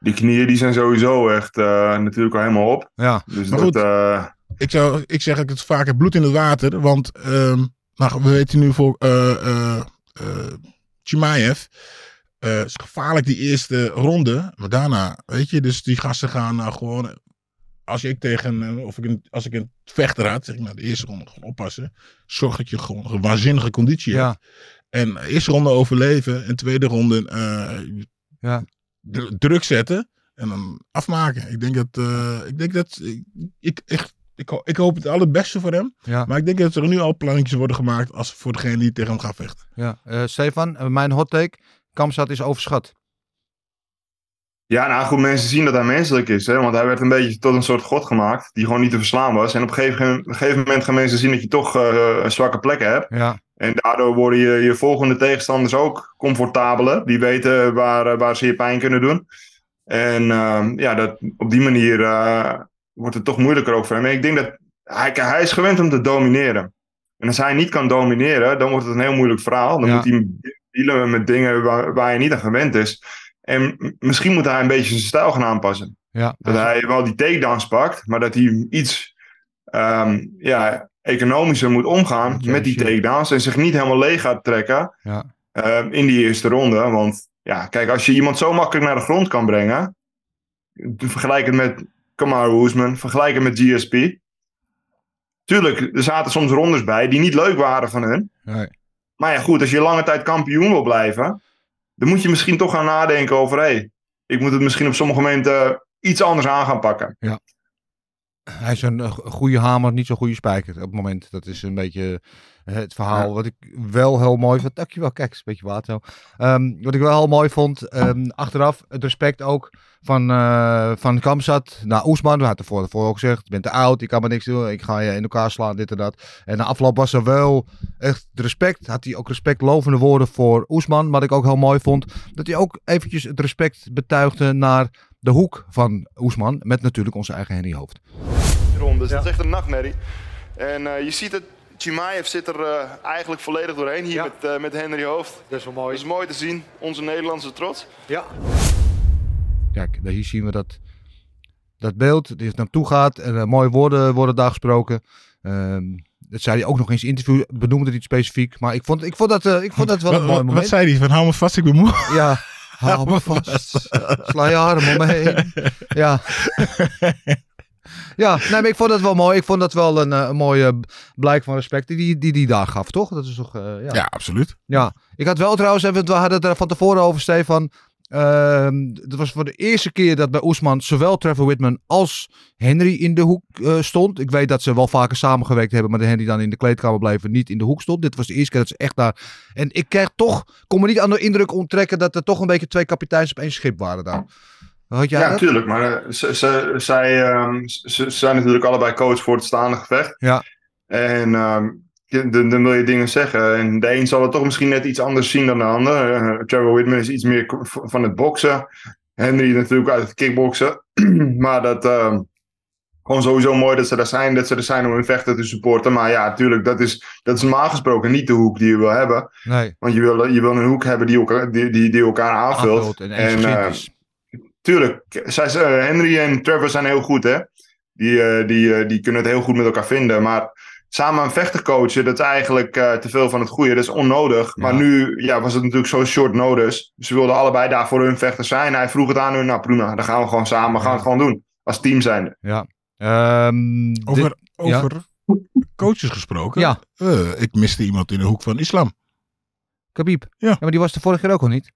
Die knieën die zijn sowieso echt eh, natuurlijk al helemaal op. Ja. Dus Maar dat, goed. eh, ik, zou, ik zeg ook het vaker bloed in het water. Want ehm, nou, we weten nu voor eh eh eh, Chimaev. Eh, is gevaarlijk die eerste ronde. Maar daarna, weet je, dus die gasten gaan nou gewoon. Als ik tegen, eh, of ik een, als ik een vechter had, zeg ik nou de eerste ronde gewoon oppassen. Zorg dat je gewoon een waanzinnige conditie Ja. hebt. En eerste ronde overleven en tweede ronde eh, Ja. druk zetten en dan afmaken. Ik denk dat, eh, ik denk dat, ik, ik, echt, ik, ho- ik hoop het allerbeste voor hem. Ja. Maar ik denk dat er nu al plannetjes worden gemaakt als voor degene die tegen hem gaat vechten. Ja. Eh, Stefan, eh, mijn hot take. Kamzat is overschat. Ja, nou goed, mensen zien dat hij menselijk is. Hè? Want hij werd een beetje tot een soort god gemaakt. Die gewoon niet te verslaan was. En op een gegeven, op een gegeven moment gaan mensen zien dat je toch eh, een zwakke plekken hebt. Ja. En daardoor worden je, je volgende tegenstanders ook comfortabeler. Die weten waar, eh, waar ze je pijn kunnen doen. En ehm, ja, dat, op die manier eh, wordt het toch moeilijker ook voor hem. En ik denk dat hij, hij is gewend om te domineren. En als hij niet kan domineren, dan wordt het een heel moeilijk verhaal. Dan Ja. moet hij dealen met dingen waar, waar hij niet aan gewend is. En misschien moet hij een beetje zijn stijl gaan aanpassen. Ja. Dat hij wel die takedowns pakt, maar dat hij iets ehm, ja, economischer moet omgaan met die takedowns. En zich niet helemaal leeg gaat trekken Ja. ehm, in die eerste ronde. Want ja, kijk, als je iemand zo makkelijk naar de grond kan brengen. Vergelijk het met Kamaru Usman, vergelijk het met GSP. Tuurlijk, er zaten soms rondes bij die niet leuk waren van hun. Nee. Maar ja, goed, als je lange tijd kampioen wil blijven, dan moet je misschien toch gaan nadenken over: hé, hey, ik moet het misschien op sommige momenten iets anders aan gaan pakken. Hij is een eh, goede hamer, niet zo'n goede spijker op het moment. Dat is een beetje eh, het verhaal. Wat ik wel heel mooi vond. Dankjewel, kijk, een beetje water. Ehm, wat ik wel heel mooi vond, ehm, achteraf het respect ook van, eh van Kamzat naar Oesman. We hadden ervoor, ervoor ook gezegd, je bent te oud, ik kan maar niks doen. Ik ga je in elkaar slaan, dit en dat. En na afloop was er wel echt respect. Had hij ook respectlovende woorden voor Oesman. Wat ik ook heel mooi vond, dat hij ook eventjes het respect betuigde naar de hoek van Oesman. Met natuurlijk onze eigen Henny Hoofd. rondes. Dat is echt een nachtmerrie. En eh, je ziet het, Chimaev zit er eh, eigenlijk volledig doorheen hier met, met Henry Hoofd. Dat is wel mooi. Dat is mooi te zien, onze Nederlandse trots. Ja. Kijk, daar- hier zien we dat, dat beeld. Die naartoe gaat. En eh, mooie woorden worden daar gesproken. Ehm, dat zei hij ook nog zijn interview. Benoemde hij niet specifiek. Maar ik vond, ik vond, dat, eh, ik vond dat wel een wat, mooi moment. wat zei hij? Van hou me vast, ik ben moe. Ja, hou me vast. Sla je arm om me heen. Ja. Ja, nee, maar ik vond dat wel mooi. Ik vond dat wel een, eh, een mooie blijk van respect die die, die die daar gaf, toch? Dat is toch, ja. Ja, absoluut. Ja, ik had wel trouwens even, we hadden het er van tevoren over, Stefan. Ehm dat was voor de eerste keer dat bij Oesman zowel Trevor Whitman als Henry in de hoek eh, stond. Ik weet dat ze wel vaker samengewerkt hebben, maar de Henry dan in de kleedkamer bleef en niet in de hoek stond. Dit was de eerste keer dat ze echt daar... En ik kreeg toch, kon me niet aan de indruk onttrekken dat er toch een beetje twee kapiteins op één schip waren daar. Had jij Ja, dat? tuurlijk. Maar eh, ze, ze, zij, ehm, ze, ze zijn natuurlijk allebei coach voor het staande gevecht. Ja. En ehm, dan, dan wil je dingen zeggen. En de een zal het toch misschien net iets anders zien dan de ander. Eh, Trevor Whitman is iets meer van het boksen. Henry natuurlijk uit het kickboksen. maar dat... ehm, gewoon sowieso mooi dat ze daar zijn. Dat ze er zijn om hun vechter te supporten. Maar ja, natuurlijk, dat is, dat is normaal gesproken niet de hoek die je wil hebben. Nee, Want je wil, je wil een hoek hebben die elkaar, die, die, die elkaar aanvult. aanvult en eh, is. tuurlijk, zij, eh, Henry en Trevor zijn heel goed, hè. Die, die, die kunnen het heel goed met elkaar vinden. Maar samen een vechter coachen, dat is eigenlijk eh, te veel van het goede. Dat is onnodig. Maar Ja. nu ja, was het natuurlijk zo short notice. Ze wilden allebei daar voor hun vechter zijn. Hij vroeg het aan hun, nou prima, dan gaan we gewoon samen, gaan we het gewoon doen. Als team zijn. Ja. Ehm, dit- Over, ja. over coaches gesproken. Ja. Eh, ik miste iemand in de hoek van islam. Khabib. Ja. maar die was de vorige keer ook al niet.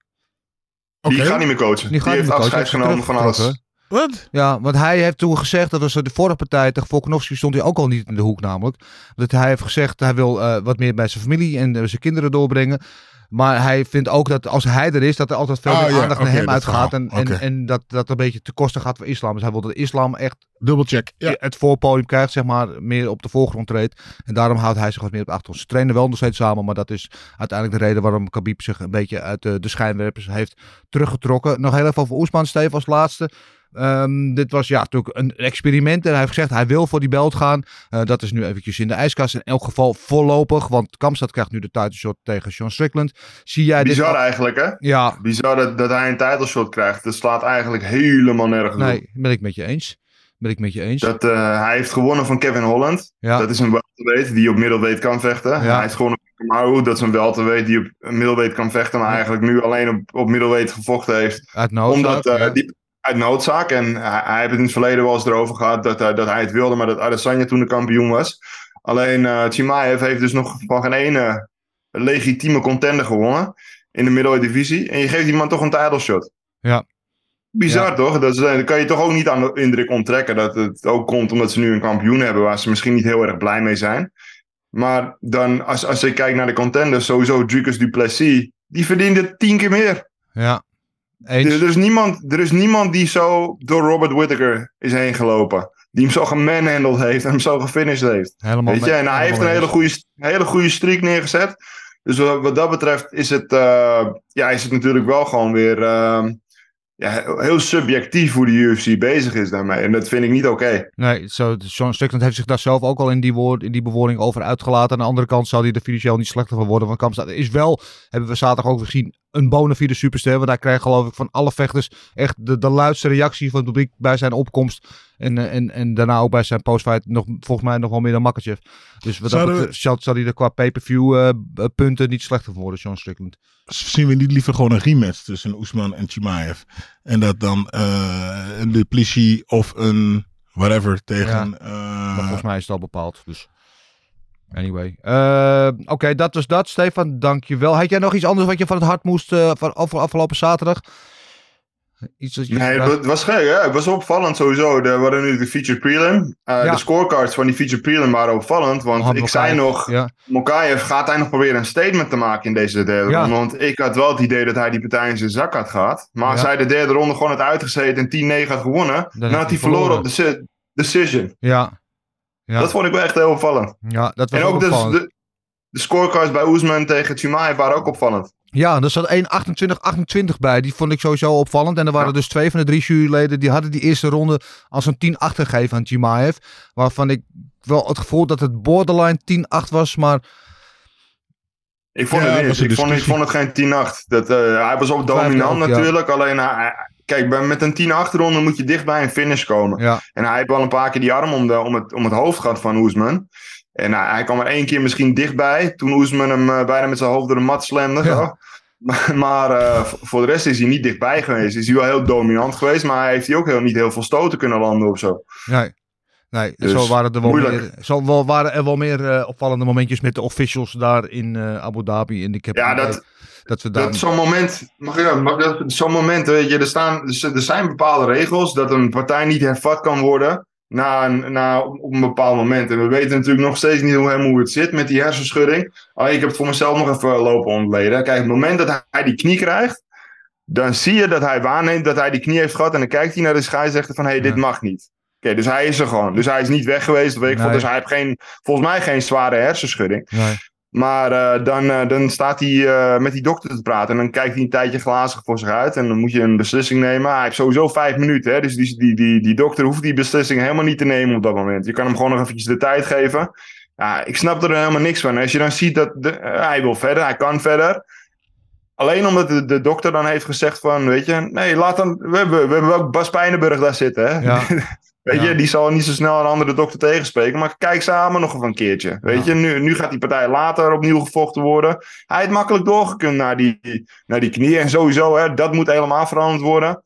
Oké. Die gaat niet meer coachen. Die Die, heeft afscheid genomen van alles. Wat? Ja, want hij heeft toen gezegd, dat was de vorige partij tegen Volkanovski, stond hij ook al niet in de hoek namelijk. Dat hij heeft gezegd, hij wil eh, wat meer bij zijn familie en eh, zijn kinderen doorbrengen. Maar hij vindt ook dat als hij er is, dat er altijd veel Ah, meer ja, aandacht naar hem uitgaat. En, en, dat dat een beetje te kosten gaat voor islam. Dus hij wil dat de islam echt Dubbelcheck. Ja. het voorpodium krijgt, zeg maar, meer op de voorgrond treedt. En daarom houdt hij zich wat meer op de achtergrond. Ze trainen wel nog steeds samen, maar dat is uiteindelijk de reden waarom Khabib zich een beetje uit de, de schijnwerpers heeft teruggetrokken. Nog heel even over Oesman, Steve, als laatste. Ehm, dit was ja, natuurlijk een experiment. En hij heeft gezegd, hij wil voor die belt gaan. Eh, dat is nu eventjes in de ijskast. In elk geval voorlopig. Want Kamstad krijgt nu de title shot tegen Sean Strickland. Zie jij dit... Bizar eigenlijk, hè? Ja, Bizar dat, dat hij een title shot krijgt. Dat slaat eigenlijk helemaal nergens op. nee, ben ik met je eens. Ben ik met je eens. Dat, eh, hij heeft gewonnen van Kevin Holland. Ja. Dat is een welterweight die op middelweight kan vechten. Ja. Hij heeft gewonnen van Kamaru. Dat is een welterweight die op middelweight kan vechten. Maar eigenlijk nu alleen op, op middelweight gevochten heeft. Uit noodzaak. Omdat eh, die, uit noodzaak. En hij, hij heeft het in het verleden wel eens erover gehad dat, hij- dat hij het wilde. Maar dat Adesanya toen de kampioen was. Alleen eh Chimaev heeft dus nog van geen ene legitieme contender gewonnen. In de middleweight divisie. En je geeft die man toch een title shot. Ja. Bizar Ja. toch? Dat is, eh, kan je toch ook niet aan de indruk onttrekken dat het ook komt omdat ze nu een kampioen hebben waar ze misschien niet heel erg blij mee zijn. Maar dan, als, als je kijkt naar de contenders, sowieso Dricus Duplessis, die verdiende tien keer meer. Ja. Eens. Er, is niemand, er is niemand die zo door Robert Whittaker is heen gelopen. Die hem zo gemanhandled heeft en hem zo gefinished heeft. Helemaal Weet je, en hij heeft een hele goede, hele goede streak neergezet. Dus wat, dat betreft is het, eh, ja, is het natuurlijk wel gewoon weer eh, ja, heel subjectief hoe de UFC bezig is daarmee. En dat vind ik niet oké. Nee, zo, Sean Strickland heeft zich daar zelf ook al in die, woord, in die bewoording over uitgelaten. Aan de andere kant zal hij er financieel niet slechter van worden. Want Kamstad is wel, hebben we zaterdag ook gezien, een bona fide superster. Want hij kreeg geloof ik van alle vechters echt de, de luidste reactie van het publiek bij zijn opkomst. En, eh, en, en daarna ook bij zijn postfight nog, volgens mij nog wel meer dan Makachev. Dus wat dat Zouden we- betreft zal, hij er qua pay-per-view eh, punten niet slechter worden, Sean Strickland. Zien we niet liever gewoon een rematch tussen Oesman en Chimaev? En dat dan eh een Duplessis of een whatever tegen... Maar volgens mij is het al bepaald. Dus. Anyway. Eh, Oké, dat was dat. Stefan, dankjewel. Had jij nog iets anders wat je van het hart moest eh, van af- afgelopen zaterdag? Iets je... Nee, het wa- het was gek, hè? Het was opvallend sowieso. Er waren nu de feature prelim. Eh, Ja. De scorecards van die feature prelim waren opvallend. Want Mohamed ik zei nog, Ja, Mokaev gaat hij nog proberen een statement te maken in deze derde Ja. ronde. Want ik had wel het idee dat hij die partij in zijn zak had gehad. Maar als hij de derde ronde gewoon had uitgezeten en 10-9 had gewonnen, dan, heeft had hij verloren op de deci- decision. ja. Ja, Dat vond ik wel echt heel opvallend. ja dat was En ook dus opvallend. de, de scorecards bij Oesman tegen Chimaev waren ook opvallend. Ja, er zat 1.28.28 bij. Die vond ik sowieso opvallend. En er waren Ja. dus twee van de drie juryleden die hadden die eerste ronde als een 10-8 gegeven aan Chimaev. Waarvan ik wel het gevoel dat het borderline 10-8 was, maar Ik vond Ja, het niet. Ik vond, ik discussie. vond het geen 10-8. Dat, eh, hij was ook dominant ook, natuurlijk. Alleen, hij- kijk, bij- met een 10-8 ronde moet je dicht bij een finish komen. ja. En hij heeft wel een paar keer die arm om, de, om, het, om het hoofd gehad van Oesman. En hij, hij kwam er één keer misschien dichtbij. Toen Oesman hem eh, bijna met zijn hoofd door de mat slamde. Ja. Maar, maar eh, voor de rest is hij niet dichtbij geweest. Is hij wel heel dominant geweest. Maar hij heeft hij ook heel, niet heel veel stoten kunnen landen of zo. Nee. Nee, Dus, zo waren er wel moeilijk. meer, zo wel, waren er wel meer eh, opvallende momentjes met de officials daar in Abu Dhabi. En ik heb Ja, dat- dat daar... Dat zo'n moment, mag ik, zo'n moment, weet je, er, staan, er zijn bepaalde regels dat een partij niet hervat kan worden na een, na, op een bepaald moment. En we weten natuurlijk nog steeds niet hoe, helemaal hoe het zit met die hersenschudding. Oh, ik heb het voor mezelf nog even lopen ontleden. Kijk, het moment dat hij die knie krijgt, dan zie je dat hij waarneemt dat hij die knie heeft gehad. En dan kijkt hij naar de scheidsrechter van, hé, hey, dit mag niet. Oké, dus hij is er gewoon. Dus hij is niet weg geweest, weet ik. Nee. Dus hij heeft geen, volgens mij geen zware hersenschudding. Nee. Maar eh, dan, eh, dan staat hij eh, met die dokter te praten. En dan kijkt hij een tijdje glazig voor zich uit. En dan moet je een beslissing nemen. Hij heeft sowieso vijf minuten. Hè? Dus die, die, die, die dokter hoeft die beslissing helemaal niet te nemen op dat moment. Je kan hem gewoon nog eventjes de tijd geven. Ja, ik snap er helemaal niks van. Als je dan ziet dat de, hij wil verder, hij kan verder. Alleen omdat de, de dokter dan heeft gezegd van, weet je, nee, laat dan, we hebben, we hebben ook Bas Pijnenburg daar zitten, hè. Ja. Weet Ja. je, die zal niet zo snel een andere dokter tegenspreken. Maar kijk samen nog even een keertje. Weet Ja. je, nu, nu gaat die partij later opnieuw gevochten worden. Hij heeft makkelijk doorgekund naar die, naar die knieën. En sowieso, hè, dat moet helemaal veranderd worden.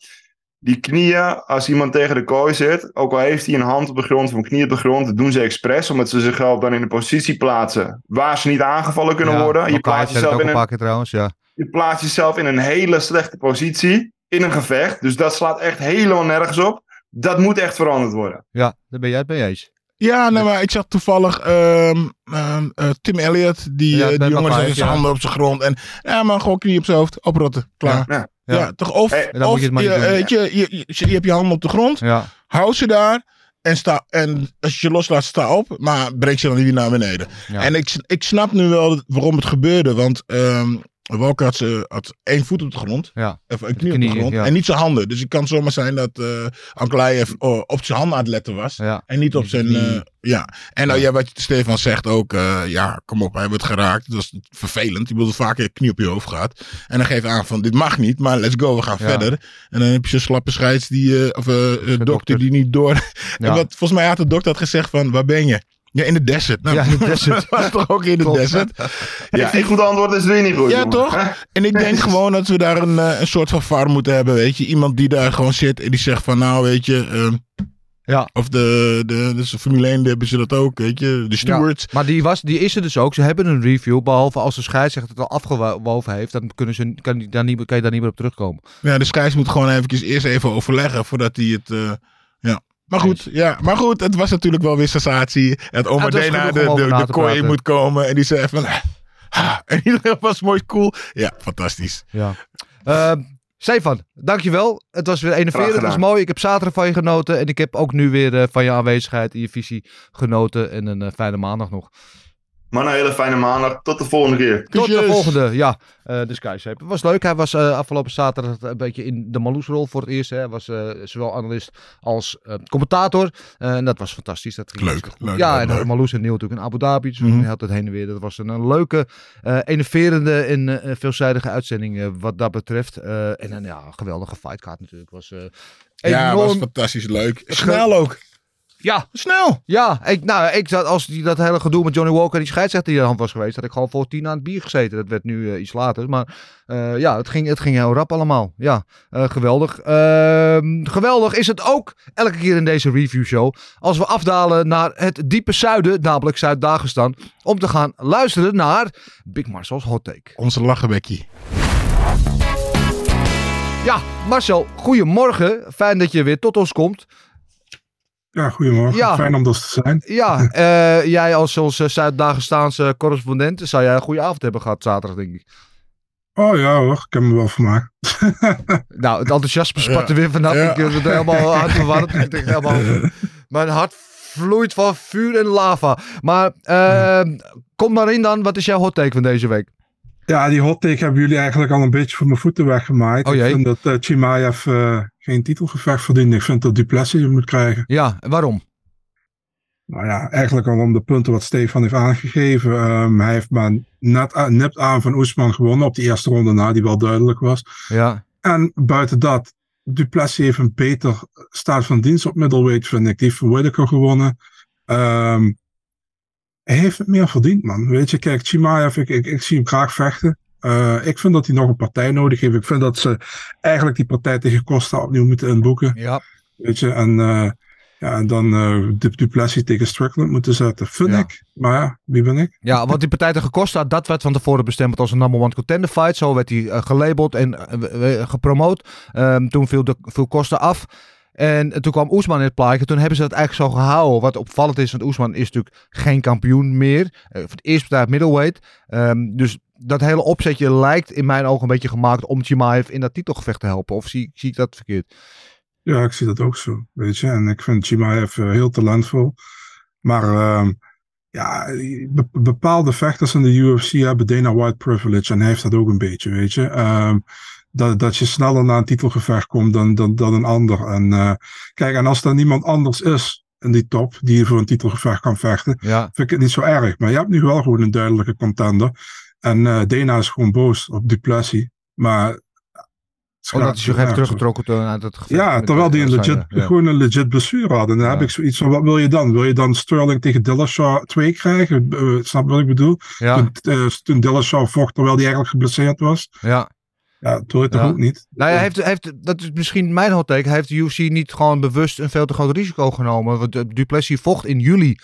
Die knieën, als iemand tegen de kooi zit, ook al heeft hij een hand op de grond of een knie op de grond, dat doen ze expres, omdat ze zichzelf dan in een positie plaatsen waar ze niet aangevallen kunnen Ja, worden. Je plaatst, jezelf in een keer trouwens, ja. je plaatst jezelf in een hele slechte positie in een gevecht. Dus dat slaat echt helemaal nergens op. Dat moet echt veranderd worden. Ja, daar ben jij het mee eens. Ja, nee, maar ik zag toevallig ehm, ehm, eh, Tim Elliott, die, Ja, eh, die jongen zet zijn ja. handen op zijn grond. En ja, maar gewoon knie op zijn hoofd, oprotten, klaar. Ja. Ja, Ja. toch? Of, Hey, dan moet of je het maar je, weet je, je, je, je hebt je handen op de grond, Ja, hou ze daar. En, sta, en als je je loslaat, sta op. Maar breek ze dan niet weer naar beneden. Ja. En ik, ik snap nu wel waarom het gebeurde. Want ehm, Walker had, ze, had één voet op de grond. Ja. Of een knie, op de grond. ja. En niet zijn handen. Dus het kan zomaar zijn dat oh, op zijn handen aan het letten was. Ja. En niet op zijn... eh, ja. En nou, ja, wat Stefan zegt ook. ja, kom op, hij wordt geraakt. Dat is vervelend. Je bedoelt vaak je knie op je hoofd gaat. En dan geef je aan van, dit mag niet. Maar let's go, we gaan verder. En dan heb je zo'n slappe scheids die... of dokter, dokter. die niet door... En wat, volgens mij had de dokter had gezegd van, waar ben je? Ja, in de desert. Nou, Ja, in de desert. was toch ook in de Klopt. desert? Ja, ik goed antwoord is weer niet goed. Ja, jongen. toch? En ik denk gewoon dat we daar een, eh, een soort van VAR moeten hebben, weet je. Iemand die daar gewoon zit en die zegt van, nou, weet je... ehm, Ja. Of de, de, dus de Formule 1 hebben ze dat ook, weet je. De stewards. Ja, maar die, was, die is er dus ook. Ze hebben een review. Behalve als de scheidsrechter het al afgewoven heeft. Dan kunnen ze, kan, die daar niet, kan je daar niet meer op terugkomen. Ja, de scheids moet gewoon eventjes eerst even overleggen voordat hij het... eh, ja. Maar goed, ja, maar goed, het was natuurlijk wel weer sensatie. Het het Omadena genoeg de, de, na de kooi praten. moet komen. En die zei van... "Ha." En iedereen was mooi cool. Ja, fantastisch. Ja. Eh, Stefan, dankjewel. Het was weer enerverend. Het was mooi. Ik heb zaterdag van je genoten. En ik heb ook nu weer eh, van je aanwezigheid en je visie genoten. En een eh, fijne maandag nog. Maar een hele fijne maandag. Tot de volgende keer. Tot de volgende. Ja, eh, de Skyshape. Het was leuk. Hij was eh, afgelopen zaterdag een beetje in de Marloes-rol voor het eerst. Hè. Hij was eh, zowel analist als eh, commentator. Eh, en dat was fantastisch. Dat ging Leuk, leuk, Ja, leuk, en leuk. Marloes en Neil natuurlijk in Abu Dhabi. Dus Mhm. hij had het heen en weer. Dat was een, een leuke, eh enerverende en eh, veelzijdige uitzending eh, wat dat betreft. Eh, en een ja, geweldige fightcard natuurlijk. Was, eh Ja, enorm. was fantastisch leuk. Snel ook. Ja, Snel. ja, ik, nou, ik zat, als die, dat hele gedoe met Johnny Walker, die scheidsrechter die aan de hand was geweest, had ik gewoon voor tien aan het bier gezeten. Dat werd nu eh, iets later. Maar eh, ja, het ging, het ging heel rap allemaal. Ja, eh, geweldig. Ehm, geweldig is het ook elke keer in deze reviewshow. Als we afdalen naar het diepe zuiden, namelijk Zuid-Dagestan, om te gaan luisteren naar Big Marcel's Hot Take. Onze lachenbekkie. Ja, Marcel, goedemorgen. Fijn dat je weer tot ons komt. Ja, goedemorgen. Ja. Fijn om dat te zijn. Ja, eh, jij als onze Zuid-Dagestaanse correspondent, zou jij een goede avond hebben gehad zaterdag, denk ik. Oh ja hoor, ik heb me wel vermaakt. Nou, het enthousiasme spat er weer vanaf. Ja. Ik heb het helemaal hard verwarmd. Ik denk helemaal... Mijn hart vloeit van vuur en lava. Maar ehm, kom maar in dan. Wat is jouw hot take van deze week? Ja, die hot take hebben jullie eigenlijk al een beetje voor mijn voeten weggemaaid. Oh. Ik vind dat eh, Chimaev eh, geen titelgevecht verdient. Ik vind dat Duplessis hem moet krijgen. Ja, en waarom? Nou ja, eigenlijk al om de punten wat Stefan heeft aangegeven. Ehm, hij heeft maar net, aan van Oesman gewonnen op die eerste ronde na, die wel duidelijk was. Ja, En buiten dat, Duplessis heeft een beter staat van dienst op middleweight, vind ik. Die heeft gewonnen. Ehm, hij heeft het meer verdiend, man. Weet je, kijk, Chimaev, ik, ik, ik zie hem graag vechten. Eh, ik vind dat hij nog een partij nodig heeft. Ik vind dat ze eigenlijk die partij tegen Costa opnieuw moeten inboeken. ja. Weet je, en, eh, ja, en dan eh Du- Duplessis tegen Strickland moeten zetten. Vind Ja. ik. Maar ja, wie ben ik? ja want die partij tegen Costa, dat werd van tevoren bestemd als een number one contender fight. Zo werd hij gelabeld en gepromoot. Ehm, toen viel, de, viel Costa af. En toen kwam Oesman in het plaatje. Toen hebben ze dat eigenlijk zo gehouden. Wat opvallend is, want Oesman is natuurlijk geen kampioen meer. Eh, voor het eerst partij middleweight. Ehm, dus dat hele opzetje lijkt in mijn ogen een beetje gemaakt om Chimaev in dat titelgevecht te helpen. Of zie, zie ik dat verkeerd? Ja, ik zie dat ook zo. Weet je, en ik vind Chimaev eh, heel talentvol. Maar ehm, ja, be- bepaalde vechters in de UFC hebben Dana White privilege. En hij heeft dat ook een beetje, weet je. Ehm, dat, dat je sneller naar een titelgevecht komt dan, dan, dan een ander. En eh, kijk, en als er niemand anders is in die top die voor een titelgevecht kan vechten, Ja, vind ik het niet zo erg. Maar je hebt nu wel gewoon een duidelijke contender. En eh Dana is gewoon boos op Duplessis. Maar... omdat hij zich heeft teruggetrokken toen uit het gevecht. ja, terwijl eh, die een legit, Adesanya. Ja. gewoon een legit blessure had. En dan Ja. heb ik zoiets van, wat wil je dan? Wil je dan Sterling tegen Dillashaw 2 krijgen? Eh, snap je wat ik bedoel? Ja, Toen, eh, toen Dillashaw vocht terwijl hij eigenlijk geblesseerd was. ja. Ja, dat je toch Ja. ook niet? Nou ja, heeft, heeft, dat is misschien mijn hot take. Heeft de UFC niet gewoon bewust een veel te groot risico genomen. Want eh, Duplessis vocht in juli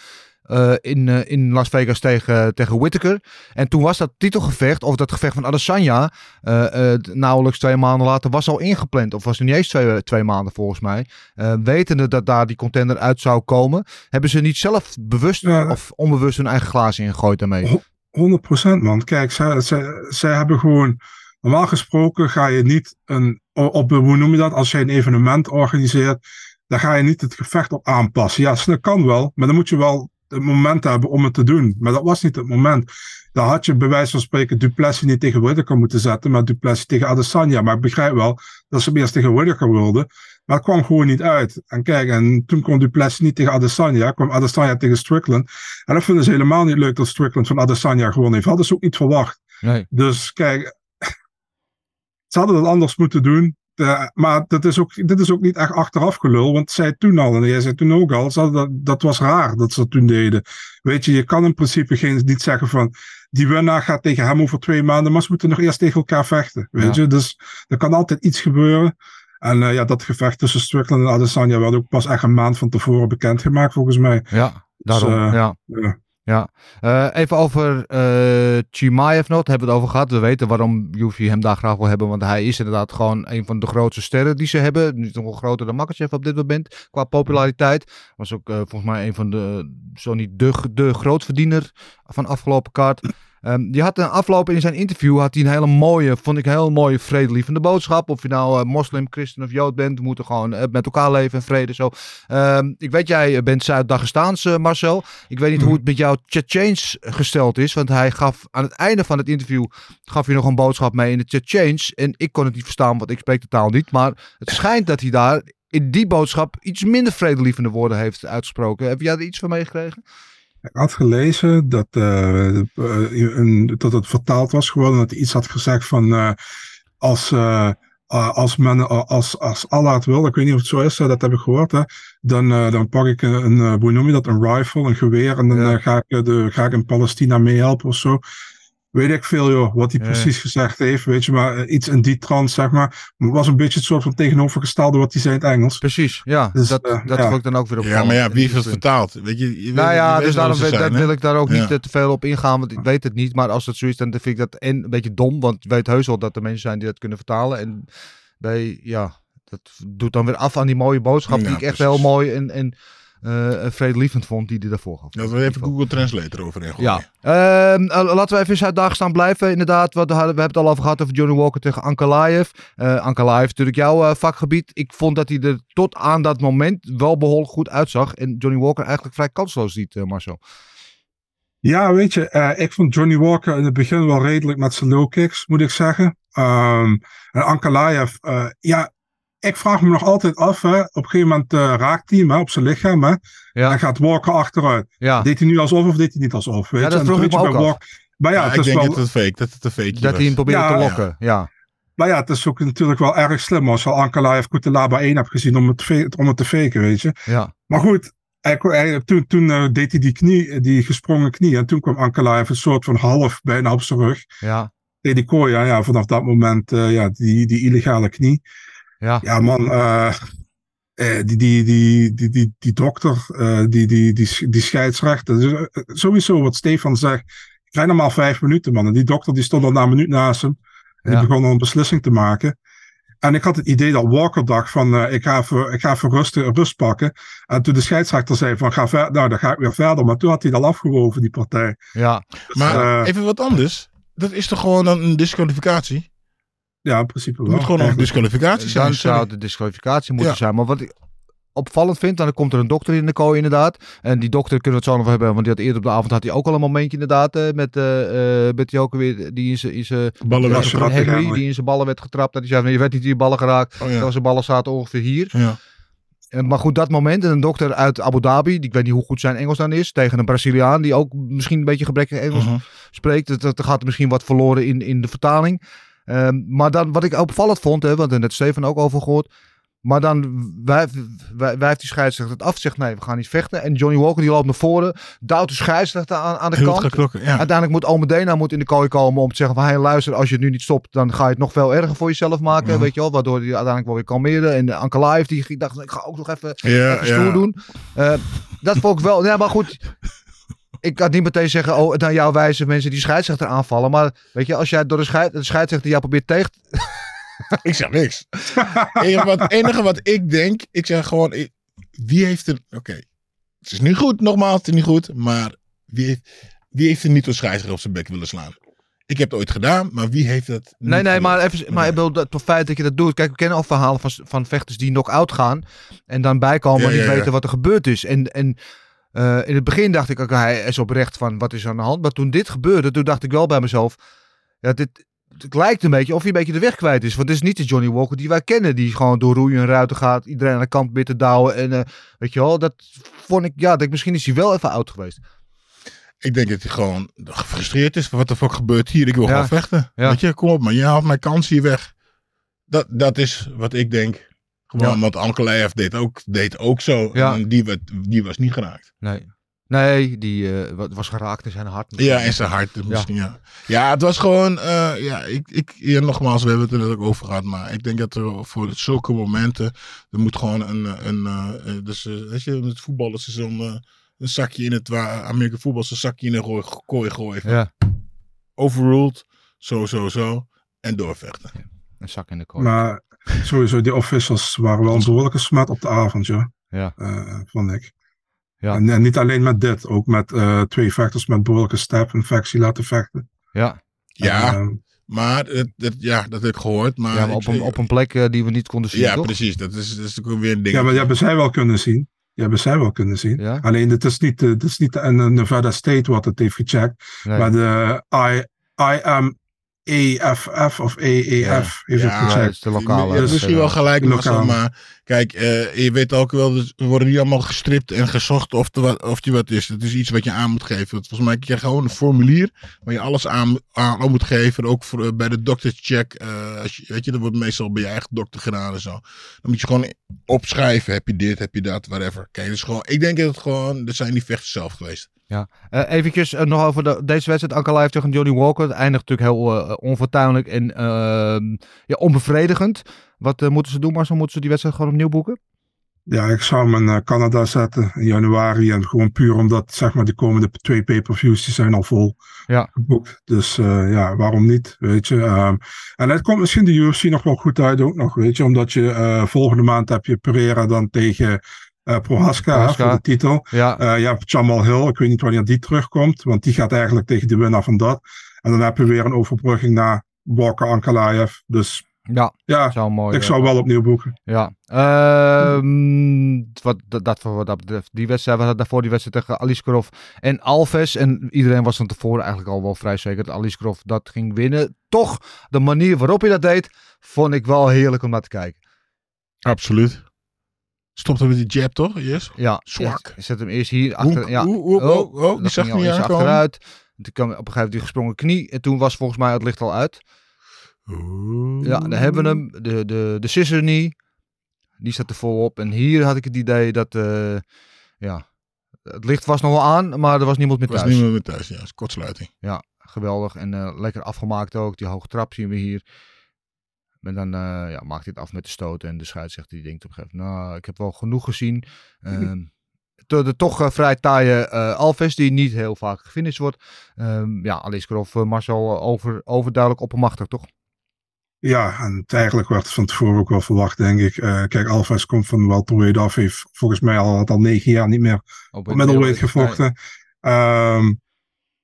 eh, in, eh, in Las Vegas tegen, tegen Whittaker. En toen was dat titelgevecht, of dat gevecht van Adesanya, eh, nauwelijks twee maanden later, was al ingepland. Of was het niet eens twee, twee maanden volgens mij. Wetende dat daar die contender uit zou komen, hebben ze niet zelf bewust Ja. of onbewust hun eigen glazen ingegooid daarmee. 100% man. Kijk, zij, zij, zij hebben gewoon... Normaal gesproken ga je niet een, op, hoe noem je dat, als je een evenement organiseert, dan ga je niet het gevecht op aanpassen. Ja, dat kan wel, maar dan moet je wel het moment hebben om het te doen. Maar dat was niet het moment. Dan had je bij wijze van spreken Duplessis niet tegen Whittaker moeten zetten, maar Duplessis tegen Adesanya. Maar ik begrijp wel dat ze eerst tegen Whittaker wilden. Maar het kwam gewoon niet uit. En kijk, en toen kwam Duplessis niet tegen Adesanya, kwam Adesanya tegen Strickland. En dat vinden ze helemaal niet leuk dat Strickland van Adesanya gewonnen heeft. Hadden ze ook niet verwacht. Nee. Dus kijk, ze hadden het anders moeten doen. Eh, maar dat is ook, dit is ook niet echt achteraf gelul, want zij toen al, en jij zei toen ook al, dat, dat was raar dat ze dat toen deden. Weet je, je kan in principe geen, niet zeggen van, die winnaar gaat tegen hem over twee maanden, maar ze moeten nog eerst tegen elkaar vechten. Weet Ja. je, dus er kan altijd iets gebeuren. En eh, ja, dat gevecht tussen Strickland en Adesanya werd ook pas echt een maand van tevoren bekendgemaakt, volgens mij. Ja, daarom. Dus, eh, ja. ja. Ja, Eh, even over eh Chimaev nog, hebben we het over gehad. We weten waarom Yuffie hem daar graag wil hebben, want hij is inderdaad gewoon een van de grootste sterren die ze hebben. Niet nog wel groter dan Makachev op dit moment, qua populariteit. Was ook eh, volgens mij een van de, zo niet de, de van afgelopen kaart. Ehm, die had een afloop in zijn interview, had hij een hele mooie, vond ik een heel mooie vredelievende boodschap. Of je nou eh, moslim, christen of jood bent, we moeten gewoon eh, met elkaar leven en vrede zo. Ehm, ik weet, jij bent Zuid-Dagestaans, eh, Marcel. Ik weet niet hoe het met jou Tjetjeens gesteld is, want hij gaf aan het einde van het interview, gaf hij nog een boodschap mee in de Tjetjeens. En ik kon het niet verstaan, want ik spreek de taal niet. Maar het schijnt dat hij daar in die boodschap iets minder vredelievende woorden heeft uitgesproken. Heb jij er iets van meegekregen? Ik had gelezen dat, eh, eh, een- dat het vertaald was gewoon. Dat hij iets had gezegd van eh, als, als, men, als, als Allah het wil, ik weet niet of het zo is, dat heb ik gehoord. Hè, dan, dan pak ik een, hoe noem je dat, een rifle, een geweer. En dan Ja. ga, ik, de, ga ik in Palestina meehelpen of zo. Weet ik veel, joh, wat hij Ja. precies gezegd heeft. Weet je, maar eh, iets in die trant, zeg maar. Was een beetje het soort van tegenovergestelde wat hij zei in het Engels. Precies, ja. Dus, dat eh, dat ja. vond ik dan ook weer op. Ja, maar ja, wie heeft het vertaald? Weet je, je weet- Nou ja, dus daarom wil- zijn, ik daar ook Ja. niet te veel op ingaan, want ik weet het niet. Maar als het zo is, dan vind ik dat en een beetje dom, want ik weet heus wel dat er mensen zijn die dat kunnen vertalen. En bij, ja, dat doet dan weer af aan die mooie boodschap Ja, die ik echt heel mooi en, en eh, vredelievend vond die hij daarvoor gaf. Dat we even Google Translate eroverheen gooien. Ja, Ehm, eh, laten we even in Zuid-Dagestan blijven. Inderdaad, wat, we hadden- we hebben het al over gehad over Johnny Walker tegen Ankalaev. Eh Ankalaev is natuurlijk jouw eh, vakgebied. Ik vond dat hij er tot aan dat moment wel behoorlijk goed uitzag. En Johnny Walker eigenlijk vrij kansloos ziet, eh, Marcel. Ja, weet je, eh, ik vond Johnny Walker in het begin wel redelijk met zijn low kicks, moet ik zeggen. Ehm en Ankalaev, eh, ja, ik vraag me nog altijd af, hè, op een gegeven moment eh, raakt hij hem hè, op zijn lichaam, hè, Ja. en gaat Walker achteruit. Ja, Deed hij nu alsof of deed hij niet alsof? Weet Ja, dat vroeg ik me bij ook af. Maar ja, Ja, het ik is denk wel, dat het fake, dat het een fake dat hij hem probeerde Ja, te lokken. Ja, maar ja, het is ook natuurlijk wel erg slim als je al Ankalaev Kutelaba 1 hebt gezien om het, om het te faken, weet je. ja. Maar goed, hij, hij- toen, toen eh, deed hij die knie, die gesprongen knie. En toen kwam Ankalaev een soort van half bijna op zijn rug. ja. Deed die kooi, ja, ja, vanaf dat moment, eh, ja, die, die illegale knie. Ja, Ja, man, eh, eh, die, die, die, die, die, die dokter, eh, die, die, die, die scheidsrechter. Dus, sowieso wat Stefan zegt. Ik krijg nog maar vijf minuten, man. En die dokter die stond al na een minuut naast hem. En Ja. die begon al een beslissing te maken. En ik had het idee dat Walker dacht van, eh, ik ga even, ik ga even rust, rust pakken. En toen de scheidsrechter zei van, ga ver, nou dan ga ik weer verder. Maar toen had hij al afgewogen, die partij. ja. Maar Eh, even wat anders. Dat is toch gewoon dan een disqualificatie? Ja, in principe Het wel. moet gewoon een disqualificatie zijn. Dan sorry. zou het een disqualificatie moeten Ja. zijn. Maar wat ik opvallend vind, dan komt er een dokter in de kooi inderdaad. En die dokter kunnen we het zo nog hebben, want die had eerder op de avond had hij ook al een momentje inderdaad. eh, met, eh eh met die ook weer, die in zijn... in zijn- Ballen Henry, Henry. die in zijn ballen werd getrapt. Dat hij zei, je werd niet in je ballen geraakt. Oh, zijn ballen zaten ongeveer hier. Ja. Maar goed, dat moment. En een dokter uit Abu Dhabi, die, ik weet niet hoe goed zijn Engels dan is. Tegen een Braziliaan, die ook misschien een beetje gebrekkig Engels Mhm. spreekt. Dat, dat gaat er misschien wat verloren in, in de vertaling. Ehm, maar dan, wat ik opvallend vond, hè, want daar net Steven ook over gehoord. Maar dan wijft, wij- die scheidsrechter het af. Zegt nee, we gaan niet vechten. En Johnny Walker die loopt naar voren. Duwt de scheidsrechter aan, aan de Heel kant. ja. Uiteindelijk moet Almedena moet in de kooi komen om te zeggen van... Hey, luister, als je het nu niet stopt, dan ga je het nog veel erger voor jezelf maken. Mhm. Weet je wel, waardoor hij uiteindelijk wel weer kalmeerde. En uh, Ankalaev, die die dacht, ik ga ook nog even, Ja, even stoer doen. Eh, dat vond ik wel... Ja, maar goed... Ik kan niet meteen zeggen, oh, naar jouw wijze mensen die scheidsrechter aanvallen. Maar weet je, als jij door de, scheid, de scheidsrechter jou probeert tegen... Ik zeg niks. enige, wat, enige wat ik denk, ik zeg gewoon, ik- wie heeft er... Oké, het is niet goed, nogmaals, het is niet goed. Maar wie heeft, wie heeft er niet door scheidsrechter op zijn bek willen slaan? Ik heb het ooit gedaan, maar wie heeft dat Nee, nee, maar, even, maar ik bedoel, het feit dat je dat doet. Kijk, we kennen al verhalen van, van vechters die knock-out gaan. En dan bijkomen Ja, en niet ja, ja. weten wat er gebeurd is. En, en Eh, in het begin dacht ik, oké, hij is oprecht van wat is aan de hand. Maar toen dit gebeurde, toen dacht ik wel bij mezelf, ja, dit, het lijkt een beetje of hij een beetje de weg kwijt is. Want het is niet de Johnny Walker die wij kennen, die gewoon door roeien en ruiten gaat, iedereen aan de kant te douwen. En eh, weet je wel, dat vond ik, ja, denk, misschien is hij wel even oud geweest. Ik denk dat hij gewoon gefrustreerd is. van Wat de fuck gebeurt hier? Ik wil Ja. gewoon vechten. Ja. Weet je, kom op man. Je haalt mijn kans hier weg. Dat, dat is wat ik denk. Gewoon, Ja. want Ankeleev deed ook, deed ook zo. Ja. En die, werd, die was niet geraakt. Nee. Nee, die eh, wa- was geraakt in zijn hart. Ja, in zijn hart misschien, ja. Ja, het was gewoon, eh, ja, ik, ik, ja, nogmaals, we hebben het er net ook over gehad, maar ik denk dat er voor zulke momenten, er moet gewoon een, een eh, eh, dus, weet je, met voetbal is zo'n eh, een zakje in het, waar Amerika voetbal is een zakje in een gooi, kooi gooien. Ja, Overruled, zo, zo, zo, en doorvechten. een zak in de kooi. Maar sowieso, die officials waren wel een behoorlijke smet op de avond, ja. Ja. Eh, vond ik. Ja. En, en niet alleen met dit, ook met eh, twee vechters met behoorlijke step-infectie laten vechten. Ja, Ja, Ehm, maar, het, het- ja, dat heb ik gehoord, maar... ja maar op ik- een, op een plek eh, die we niet konden zien, Ja, toch? precies, dat is, dat is ook weer een ding. ja, maar die hebben zij wel kunnen zien. Die hebben zij wel kunnen zien. Ja? Alleen, het is niet, het is niet de Nevada State wat het heeft gecheckt. Nee. Maar de I, IMAFF of EEF Ja, het Ja, het is de lokale. Dus, misschien wel gelijk, lokaal. Maar kijk, eh, je weet ook wel, dus we worden niet allemaal gestript en gezocht of, er wat, of die wat is. Het is iets wat je aan moet geven. Volgens mij krijg je gewoon een formulier waar je alles aan, aan moet geven. Ook voor, eh, bij de doktercheck. eh als je, weet je, dat wordt meestal bij je eigen dokter gedaan en zo. Dan moet je gewoon opschrijven, heb je dit, heb je dat, whatever. Kijk, dus gewoon, ik denk dat het gewoon, dat zijn die vechters zelf geweest. Eh eventjes eh, nog over de, deze wedstrijd. Ankalaev tegen Johnny Walker. Het eindigt natuurlijk heel eh, onfortuinlijk en ehm, ja, onbevredigend. Wat moeten ze doen, Marcel? Moeten ze die wedstrijd gewoon opnieuw boeken? Ja, ik zou hem in Canada zetten in januari. En gewoon puur omdat, zeg maar, de komende twee pay-per-views, die zijn al vol Ja. geboekt. Dus ja, waarom niet, weet je. Ehm, en het komt misschien de UFC nog wel goed uit ook nog, weet je. Omdat je volgende maand heb je Pereira dan tegen eh Prohaska, hè, voor de titel. Ja, Eh, je hebt Jamal Hill, ik weet niet wanneer die terugkomt. Want die gaat eigenlijk tegen de winnaar van dat. En dan heb je weer een overbrugging naar Walker Ankalaev. Dus ja, ja, zou mooi. ik eh, zou wel opnieuw boeken. Ja. Ehm, wat, dat, dat, voor wat dat betreft. Die wedstrijd, we hadden daarvoor die wedstrijd tegen Aliskerov en Alves. En iedereen was van tevoren eigenlijk al wel vrij zeker dat Aliskerov dat ging winnen. Toch, de manier waarop hij dat deed, vond ik wel heerlijk om naar te kijken. Absoluut. Stopte met die jab, toch? Yes. Ja, Zwak. Je zet hem eerst hier achter. Ja. oeh, oh, oh, die zag niet achteruit. Toen kwam op een gegeven moment die gesprongen knie. En toen was volgens mij het licht al uit. Ja, daar hebben we hem. De, de, de scissor knee. Die staat er volop. En hier had ik het idee dat... eh, ja, het licht was nog wel aan, maar er was niemand meer Was thuis. niemand meer thuis, ja. kortsluiting. Ja, geweldig. En eh, lekker afgemaakt ook. Die hoge trap zien we hier. En dan eh, ja, maakt het af met de stoot. En de scheidsrechter die denkt op een gegeven moment... Nou, ik heb wel genoeg gezien. Ehm, de, de toch eh, vrij taaie eh, Alves, die niet heel vaak gefinished wordt. Ehm ja, Aliskerov, uh, Marcel, over, overduidelijk oppermachtig, toch? Ja, en het eigenlijk werd van tevoren ook wel verwacht, denk ik. Kijk, Alves komt van welterweight af, heeft volgens mij al, al negen jaar niet meer Op middleweight gevochten. Ehm,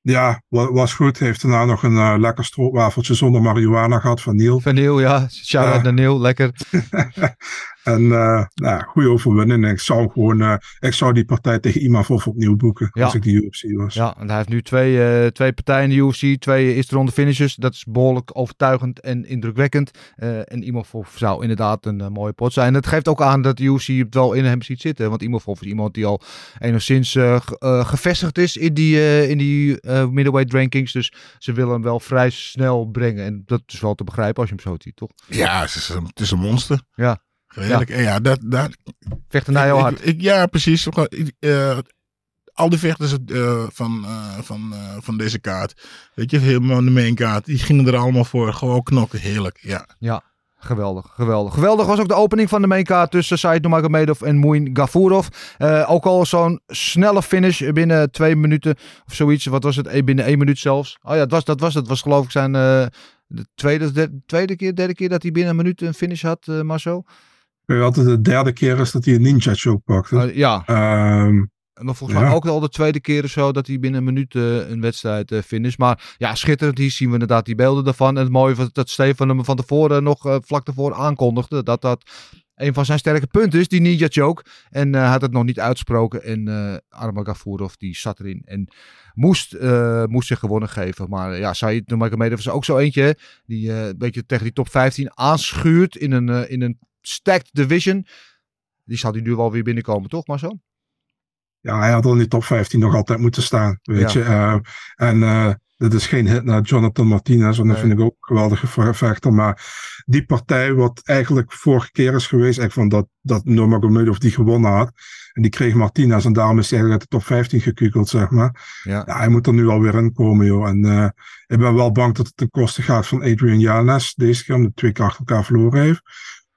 ja, wa- was goed. Heeft daarna nog een eh, lekker stroopwafeltje zonder marihuana gehad van Neil. Van Neil, ja. Shout-out Ja. naar Neil, lekker. En uh, nou, goede overwinning. En ik zou gewoon, uh, ik zou die partij tegen Imavov opnieuw boeken. Ja. Als ik de UFC was. Ja, en hij heeft nu twee, uh, twee partijen in de UFC, twee eerste ronde finishes. Dat is behoorlijk overtuigend en indrukwekkend. Uh, en Imavov zou inderdaad een uh, mooie pot zijn. Het geeft ook aan dat de UFC het wel in hem ziet zitten. Want Imavov is iemand die al enigszins uh, gevestigd is in die, in die middleweight rankings. Dus ze willen hem wel vrij snel brengen. En dat is wel te begrijpen als je hem zo ziet, toch? Ja, het is een, het is een monster. Ja. Redelijk. Ja, ja dat, dat, vechten naar jou hard. Ik, ik, ja, precies. Uh, al die vechters uh, van, uh, van, van deze kaart, weet je, helemaal de main kaart, die gingen er allemaal voor. Gewoon knokken, heerlijk. Ja. Ja. Geweldig, geweldig. Geweldig was ook de opening van de kaart tussen Said Nurmagomedov en Muin Gafurov. Uh, ook al zo'n snelle finish binnen twee minuten of zoiets. Wat was het? Binnen één minuut zelfs. Oh ja, dat was, dat was het. was geloof ik zijn uh, de tweede, de, tweede keer, derde keer dat hij binnen een minuut een finish had, uh, Marcel. Ik weet altijd de derde keer is dat hij een ninja choke pakte. Ja. Um, en dan volgens ja. mij ook al de tweede keer of zo dat hij binnen een minuut uh, een wedstrijd uh, finish. Maar ja, schitterend. Hier zien we inderdaad die beelden daarvan. En het mooie was dat Stefan hem van tevoren nog uh, vlak tevoren aankondigde. Dat dat een van zijn sterke punten is, die ninja choke. En hij had het nog niet uitgesproken. En uh, Arma Gafurov die zat erin en moest, moest zich gewonnen geven. Maar ja, Said Nurmagomedov is ook zo eentje die een beetje tegen die top 15 aanschuurt in een, in een stacked division. Die zal die nu wel weer binnenkomen, toch Marcel? Ja, hij had al in die top 15 nog altijd moeten staan, weet je. Uh, en uh, dit is geen hit naar Jonathan Martinez, want dat vind ik ook een geweldige vechter. Maar die partij, wat eigenlijk vorige keer is geweest, echt van dat, dat Nurmagomedov die gewonnen had. En die kreeg Martinez en daarom is hij eigenlijk uit de top 15 gekukeld, zeg maar. Ja. ja hij moet er nu alweer in komen, joh. En uh, ik ben wel bang dat het ten koste gaat van Adrian Janes deze keer, omdat twee keer achter elkaar verloren heeft.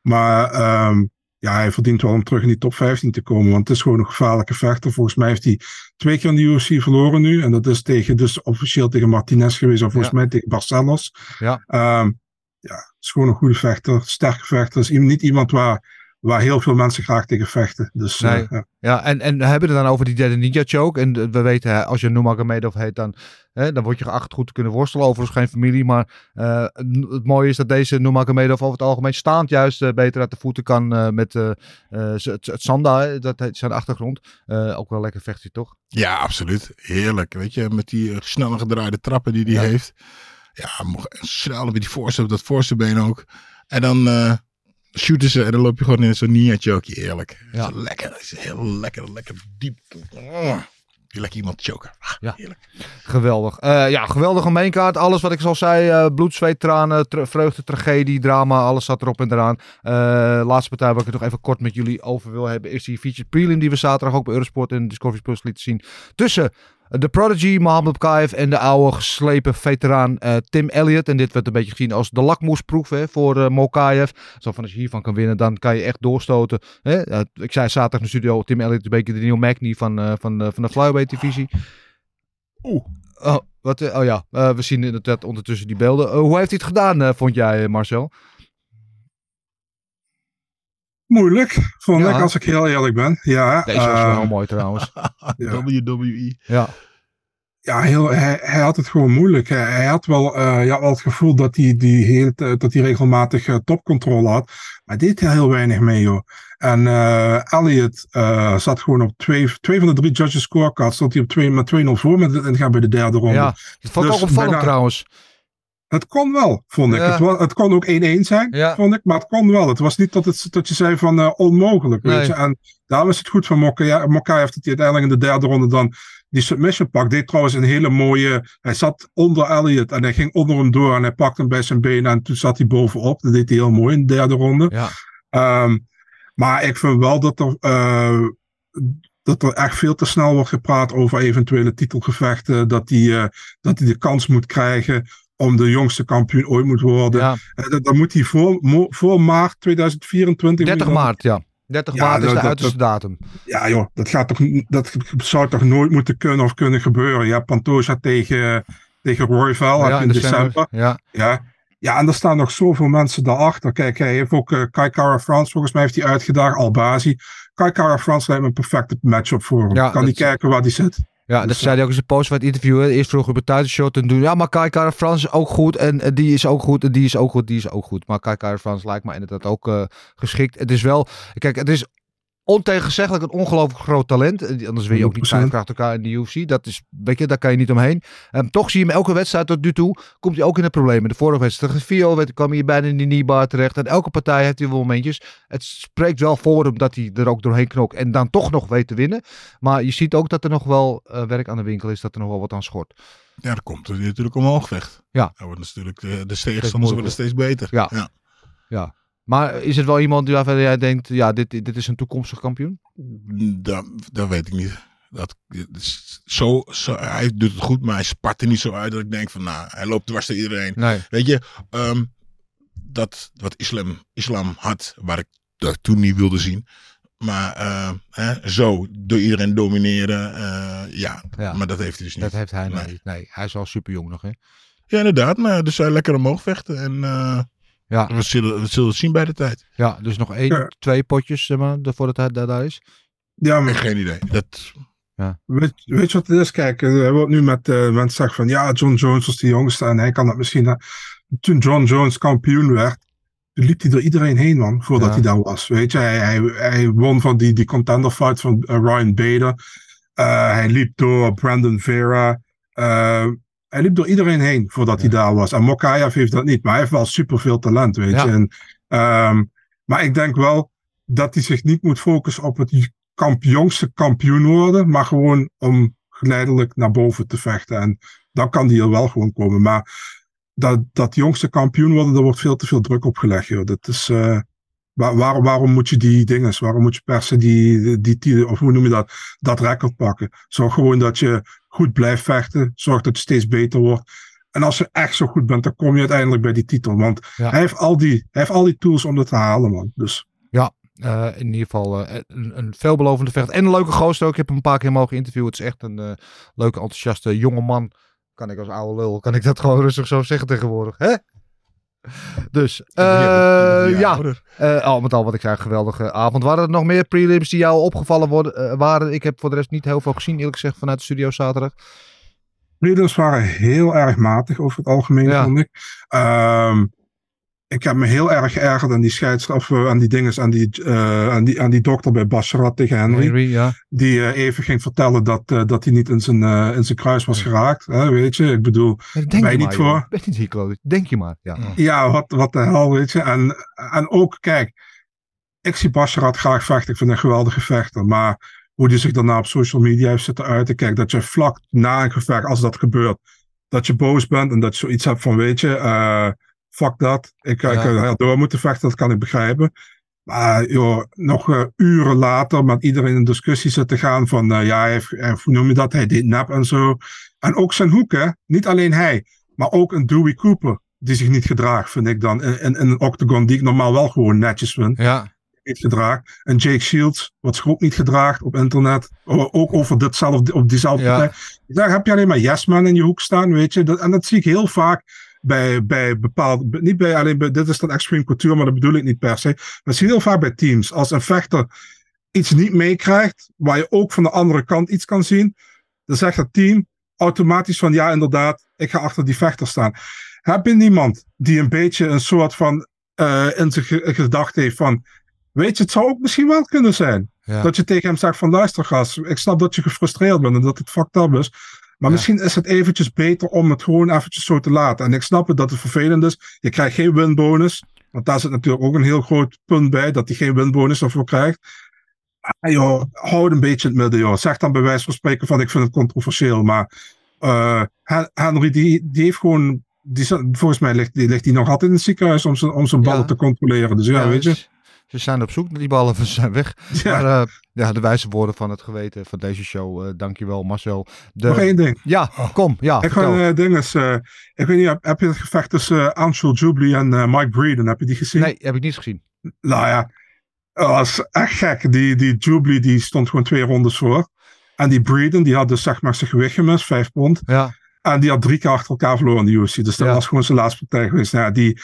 Maar um, ja, hij verdient wel om terug in die top 15 te komen. Want het is gewoon een gevaarlijke vechter. Volgens mij heeft hij twee keer in de UFC verloren nu. En dat is tegen, dus officieel tegen Martinez geweest. Of volgens mij tegen Barcelos. Ja. Um, ja, het is gewoon een goede vechter. Sterke vechter. is niet iemand waar waar heel veel mensen graag tegen vechten. Dus, nee. uh, ja. ja, en, en we hebben het dan over die derde ninja choke. En we weten, als je Nurmagomedov heet, dan, hè, dan word je geacht goed te kunnen worstelen. Overigens geen familie, maar uh, het mooie is dat deze Nurmagomedov over het algemeen staand juist uh, beter uit de voeten kan met het, het Sanda, dat heet zijn achtergrond. ook wel lekker vechtje, toch? Ja, absoluut. Heerlijk. Weet je, met die snelle gedraaide trappen die hij ja. heeft. Ja, snel met die voorste, dat voorste been ook. En dan shooten ze en dan loop je gewoon in zo'n Nia choke. Eerlijk. Ja. Is lekker. Is heel lekker. Lekker diep. Oh, je lekker iemand choken. Ah, ja. Heerlijk. Geweldig. Uh, ja, geweldige mainkaart. Alles wat ik al zei. Uh, bloed, zweet, tranen, tra vreugde, tragedie, drama. Alles zat erop en eraan. Uh, laatste partij waar ik het nog even kort met jullie over wil hebben. Is die featured prelim die we zaterdag ook bij Eurosport en Discovery Plus lieten zien. Tussen de Prodigy, Mohamed Kaif en de oude geslepen veteraan uh, Tim Elliott. En dit werd een beetje gezien als de lakmoesproef hè, voor uh, Mokaev. Zo van als je hiervan kan winnen, dan kan je echt doorstoten. Hè? Uh, ik zei zaterdag in de studio, Tim Elliott is een beetje de nieuwe Magny van, van, van de Flyweight divisie. Oeh. Oh, wat, oh ja, we zien inderdaad ondertussen die beelden. hoe heeft hij het gedaan, vond jij Marcel? Moeilijk, vond ja. ik, als ik heel eerlijk ben. Ja, Deze was wel mooi trouwens. ja. WWE. Ja. Ja, heel, hij, hij had het gewoon moeilijk. Hij, hij had wel, uh, ja, wel het gevoel dat hij, die heel, dat hij regelmatig uh, topcontrole had. Maar deed hij heel weinig mee, joh. En uh, Elliot zat gewoon op twee, twee van de drie judges scorecards. Stond hij op twee, met 2-0 voor met, en gaat bij de derde ronde. Ja, dat vond ik dus ook opvallend bijna, trouwens. Het kon wel, vond ik. Ja. Het, was, het kon ook 1-1 zijn, ja. vond ik. Maar het kon wel. Het was niet dat, het, dat je zei van uh, onmogelijk, weet je. En daar was het goed van Mokka. Mokka heeft het uiteindelijk in de derde ronde dan die submission pak. Deed trouwens een hele mooie... Hij zat onder Elliot en hij ging onder hem door. En hij pakte hem bij zijn benen en toen zat hij bovenop. Dat deed hij heel mooi in de derde ronde. Ja. Um, maar ik vind wel dat er... Uh, dat er echt veel te snel wordt gepraat over eventuele titelgevechten. Dat hij uh, dat die de kans moet krijgen om de jongste kampioen ooit moet worden. Ja. Uh, dan moet hij voor, voor maart 2024. 30 maart, ja. 30 ja, maart is de dat, uiterste dat, datum. Ja joh, dat, gaat toch, dat zou toch nooit moeten kunnen of kunnen gebeuren. Ja, Pantoja tegen, tegen Royval ja, in december. december. Ja. ja. Ja, en er staan nog zoveel mensen daarachter. Kijk, hij heeft ook uh, Kai Kara France, volgens mij heeft hij uitgedaagd, Albazi. Kai Kara France lijkt me een perfecte matchup voor hem. Ja, kan hij kijken waar hij zit. Ja, dat zei hij ook in zijn post van het interview. Eerst vroeg op het thuisshow te doen. Ja, maar Kai Kara France is ook goed. En, en die is ook goed. En die is ook goed. Die is ook goed. Maar Kai Kara France lijkt me inderdaad ook uh, geschikt. Het is wel... Kijk, het is ontegenzeggelijk een ongelooflijk groot talent. Anders wil je ook niet vijf achter elkaar in de UFC. Dat is, weet je, daar kan je niet omheen. Um, toch zie je hem elke wedstrijd tot nu toe, komt hij ook in de problemen. De vorige wedstrijd tegen Vio kwam hij bijna in die kneebar terecht. En elke partij heeft hij wel momentjes. Het spreekt wel voor hem dat hij er ook doorheen knokt en dan toch nog weet te winnen. Maar je ziet ook dat er nog wel uh, werk aan de winkel is, dat er nog wel wat aan schort. Ja, dat komt er natuurlijk omhoog vecht. Ja. Dan wordt natuurlijk de, de tegenstanders worden steeds beter. Ja. ja. ja. Maar is het wel iemand waarvan jij denkt, ja, dit, dit is een toekomstig kampioen? Dat, dat weet ik niet. Dat, zo, zo, hij doet het goed, maar hij spart er niet zo uit dat ik denk van, nou, hij loopt dwars door iedereen. Nee. Weet je, um, dat wat islam, islam had, waar ik dat toen niet wilde zien. Maar uh, hè, zo, door iedereen domineren, uh, ja, ja. Maar dat heeft hij dus niet. Dat heeft hij nee. niet. Nee, hij is al super jong nog, hè? Ja, inderdaad. Maar dus hij lekker omhoog vechten en... Uh, ja. We zullen, we zullen het zien bij de tijd. Ja, dus nog één, ja. twee potjes zeg maar, voordat hij daar, daar is. Ja, maar... Geen idee. Dat... Ja. Weet, weet je wat het is? Kijk, we wordt nu met uh, mensen zeggen van ja, John Jones was de jongste en hij kan dat misschien. Uh, toen John Jones kampioen werd, liep hij door iedereen heen, man, voordat Ja. hij daar was. Weet je, hij, hij, hij won van die, die contender fight van eh, Ryan Bader. Eh, hij liep door Brandon Vera. Eh, hij liep door iedereen heen voordat hij daar was. En Mokaev heeft dat niet, maar hij heeft wel superveel talent, weet je. En, ehm, maar ik denk wel dat hij zich niet moet focussen op het kamp, jongste kampioen worden, maar gewoon om geleidelijk naar boven te vechten. En dan kan die er wel gewoon komen. Maar dat, dat jongste kampioen worden, daar wordt veel te veel druk op gelegd. Joh. Dat is, eh, waar, waar- waarom moet je die dingen, waarom moet je per se die, die, die, of hoe noem je dat, dat record pakken? Zorg gewoon dat je goed blijft vechten. Zorg dat je steeds beter wordt. En als je echt zo goed bent, dan kom je uiteindelijk bij die titel. Want Ja. hij, heeft al die, hij heeft al die tools om dat te halen, man. Dus Eh, in ieder geval eh, een, een veelbelovende vecht. En een leuke gozer ook. Ik heb hem een paar keer mogen interviewen. Het is echt een eh, leuke, enthousiaste jonge man. Kan ik als oude lul, kan ik dat gewoon rustig zo zeggen tegenwoordig. Hè? Dus, eh, ja. ouder. Eh, al met al wat ik zei, geweldige avond. Waren er nog meer prelims die jou opgevallen worden, eh, waren? Ik heb voor de rest niet heel veel gezien, eerlijk gezegd, vanuit de studio zaterdag. prelims waren heel erg matig over het algemeen, Ja. vond ik. Ehm, ik heb me heel erg geërgerd aan die scheidsrechter, aan die dinges, aan die, eh, aan die, aan die dokter bij Basharat tegen Henry. Henry, ja. Die eh, even ging vertellen dat, eh, dat hij niet in zijn, eh, in zijn kruis was geraakt. Hè, weet je, ik bedoel, Denk maar, niet joh. voor. Ben niet hier. Denk je maar. Ja. Ja, wat, wat de hel, weet je. En, en ook, kijk, ik zie Basharat graag vechten. Ik vind hem een geweldige vechter. Maar hoe die zich daarna op social media heeft zitten uiten. Kijk, dat je vlak na een gevecht, als dat gebeurt, dat je boos bent en dat je zoiets hebt van, weet je, eh, fuck dat. Ik, ik had door moeten vechten, dat kan ik begrijpen. Maar joh, nog eh, uren later met iedereen in discussie zitten gaan van, eh, ja, hij heeft, hoe noem je dat, hij deed nep en zo. En ook zijn hoek, hè. Niet alleen hij, maar ook een Dewey Cooper, die zich niet gedraagt, vind ik dan. In, in, in een octagon die ik normaal wel gewoon netjes vind, Ja. niet gedraagt. En Jake Shields, wat zich ook niet gedraagt op internet, ook over ditzelfde, op diezelfde Ja. Daar heb je alleen maar yes man in je hoek staan, weet je. Dat, en dat zie ik heel vaak bij, bij bepaalde, niet bij alleen bij, dit is dan extreme cultuur, maar dat bedoel ik niet per se. Maar dat zie je heel vaak bij teams. Als een vechter iets niet meekrijgt, waar je ook van de andere kant iets kan zien, dan zegt het team automatisch van ja, inderdaad, ik ga achter die vechter staan. Heb je niemand die een beetje een soort van eh, in zijn ge- gedachte heeft van, weet je, het zou ook misschien wel kunnen zijn. Ja. Dat je tegen hem zegt van luister gast, ik snap dat je gefrustreerd bent en dat het fucked up is. Maar Ja. misschien is het eventjes beter om het gewoon eventjes zo te laten. En ik snap het dat het vervelend is. Je krijgt geen winbonus. Want daar zit natuurlijk ook een heel groot punt bij. Dat hij geen winbonus ervoor krijgt. Maar joh, hou het een beetje in het midden joh. Zeg dan bij wijze van spreken van ik vind het controversieel. Maar Hen- Henry die, die heeft gewoon... Die, volgens mij ligt die, ligt die nog altijd in het ziekenhuis om zijn, om zijn ballen Ja. te controleren. Dus ja, weet je. Ze, zijn op zoek naar die ballen, ze zijn weg. Ja. Maar eh, ja, de wijze woorden van het geweten van deze show. eh dankjewel Marcel. De... Nog één ding. Ja, kom. Ja, Ik ga uh, dinges. eh, ik weet niet, heb, heb je het gevecht tussen uh, Anshul Jubilee en Mike Breeden? Heb je die gezien? Nee, heb ik niet gezien. Nou ja, dat was echt gek. Die, die Jubilee die stond gewoon twee rondes voor. En die Breeden, die had dus zeg maar zijn gewicht gemist, vijf pond. Ja. En die had drie keer achter elkaar verloren in de UFC. Dus dat Ja. was gewoon zijn laatste partij geweest. Nou ja, die,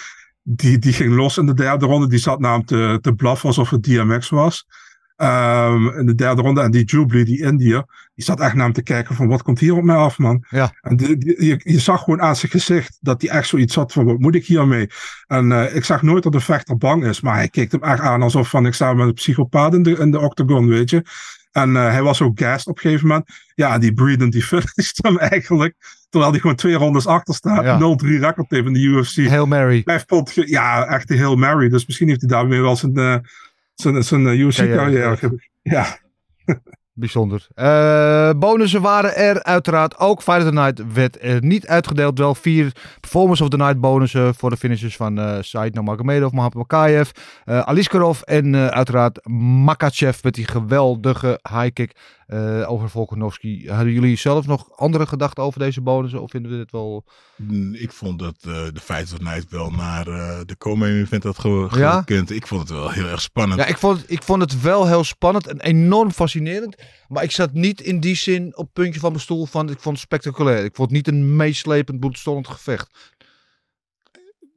die, die ging los in de derde ronde. Die zat namelijk te, te blaffen alsof het DMX was. Ehm, in de derde ronde. En die Jubilee, die Indiër, die zat echt naar hem te kijken van wat komt hier op mij af, man. Ja. En die, die- je, je zag gewoon aan zijn gezicht dat hij echt zoiets had van wat moet ik hiermee? En eh, ik zag nooit dat de vechter bang is, maar hij keek hem echt aan alsof van ik sta met een psychopaat in de, in de octagon, weet je. En eh, hij was ook gassed op een gegeven moment. Ja, die Breeden die finished hem eigenlijk. Terwijl hij gewoon twee rondes achter staat. Ja. 0-3 record heeft in de UFC. Hail Mary. Vijf pond ge- ja, echt heel Mary. Dus misschien heeft hij daarmee wel zijn, eh, zijn, zijn eh, UFC-carrière. Carrière. ja. Bijzonder. Eh, bonussen waren er uiteraard ook. Fight of the Night werd er niet uitgedeeld. Wel vier Performance of the Night bonussen voor de finishers van eh Said Nurmagomedov, Mohamed Makayev, eh Aliskarov en uiteraard Makachev met die geweldige high kick eh, over Volkanovski. Hadden jullie zelf nog andere gedachten over deze bonussen of vinden we dit wel... Mm, Ik vond dat eh, de Fight of Night wel naar eh, de co-main event had ge- Ja? gekund. Ik vond het wel heel erg spannend. Ja, ik vond, ik vond het wel heel spannend en enorm fascinerend. Maar ik zat niet in die zin op het puntje van mijn stoel van ik vond het spectaculair. Ik vond het niet een meeslepend, bloedstollend gevecht.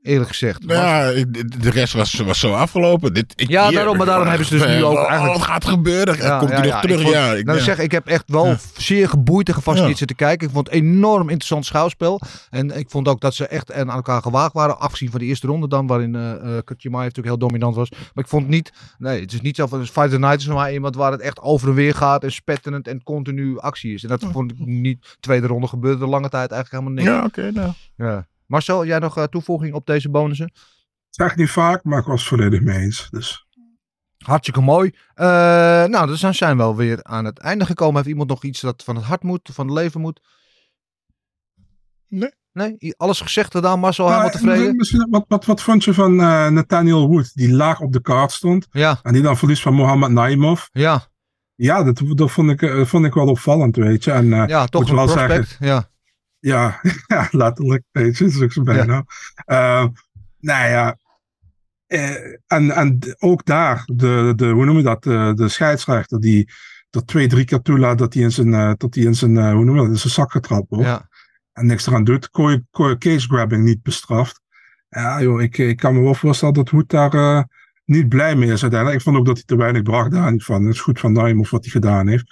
Eerlijk gezegd. Nou ja, de rest was, was zo afgelopen. Dit, ik, Ja, hier- daarom, maar daarom hebben ze dus nu ook eigenlijk- Wat gaat gebeuren? Ja, Komt ja, hij ja, nog terug? Ik vond, ja, ik, nou, zeg, ik heb echt wel zeer geboeid en gefascineerd zitten kijken. Ik vond het enorm interessant schouwspel. En ik vond ook dat ze echt aan elkaar gewaagd waren. Afgezien van de eerste ronde dan, waarin eh uh, Kutjemai natuurlijk heel dominant was. Maar ik vond niet, nee, het is niet zo van Fight the Night is nog maar iemand waar het echt over en weer gaat. En spetterend en continu actie is. En dat vond ik niet. Tweede ronde gebeurde er lange tijd eigenlijk helemaal niks. Ja, oké. nou. Ja. Marcel, jij nog eh, toevoeging op deze bonussen? Zeg niet vaak, maar ik was het volledig mee eens. Dus. Hartstikke mooi. Eh, nou, dus dan zijn we alweer aan het einde gekomen. Heeft iemand nog iets dat van het hart moet, van het leven moet? Nee. Nee? Alles gezegd gedaan, Marcel, helemaal Maar, tevreden? eh, misschien, wat, wat, wat vond je van eh, Nathaniel Wood, die laag op de kaart stond Ja, en die dan verliest van Mohamed Naimov? ja, Ja, dat, dat vond, ik, vond ik wel opvallend, weet je. En, eh, ja, toch moet een wel prospect. zeggen- Ja, Ja, ja, letterlijk, ook zo bijna. Eh, nou ja, eh, en, en ook daar, de, de, hoe noem je dat, de, de scheidsrechter die er twee, drie keer toelaat dat hij in zijn, eh, dat hij in zijn, eh, hoe noem je dat, in zijn zak getrapt wordt. ja. En niks eraan doet, kon je, case grabbing niet bestraft. Ja joh, ik, ik kan me wel voorstellen dat Hoed daar eh, niet blij mee is uiteindelijk. Ik vond ook dat hij te weinig bracht daar niet van. Het is goed van Naimov wat hij gedaan heeft.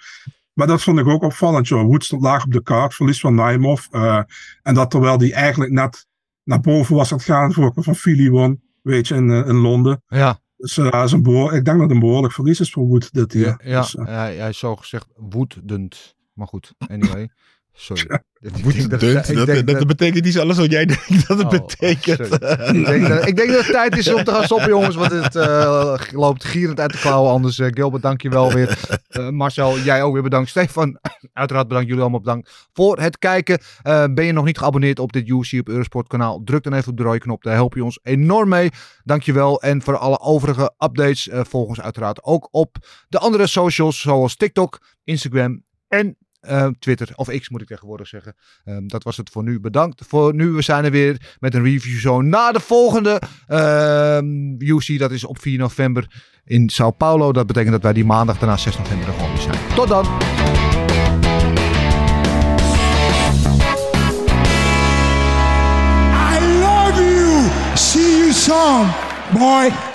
Maar dat vond ik ook opvallend. Joh. Wood stond laag op de kaart, verlies van Naimov. eh, en dat terwijl hij eigenlijk net naar boven was aan het gaan voor van Philly won. Weet je, in, eh, in Londen. Ja, Dus eh, is een behoor- ik denk dat het een behoorlijk verlies is voor Wood dit ja, jaar. ja. Dus, hij, hij is zo gezegd woedend. Maar goed, anyway. Sorry. Ik denk Woedend, dat- dat, ik dat, denk dat betekent niet alles wat jij denkt dat het Oh, betekent. ik, denk dat, ik denk dat het tijd is om te gaan stoppen, jongens. Want het eh, loopt gierend uit de klauwen. Anders, eh, Gilbert, dank je wel weer. Eh, Marcel, jij ook weer bedankt. Stefan, uiteraard bedankt. Jullie allemaal bedankt voor het kijken. Eh, ben je nog niet geabonneerd op dit UFC op Eurosport kanaal? Druk dan even op de rode knop. Daar help je ons enorm mee. Dank je wel. En voor alle overige updates eh volg ons uiteraard ook op de andere socials. Zoals TikTok, Instagram en eh, Twitter. Of X moet ik tegenwoordig zeggen. Ehm, dat was het voor nu. Bedankt voor nu. We zijn er weer met een review zo na de volgende ehm UC. Dat is op 4 november in Sao Paulo. Dat betekent dat wij die maandag daarna 6 november er gewoon zijn. Tot dan! I love you. See you soon, boy.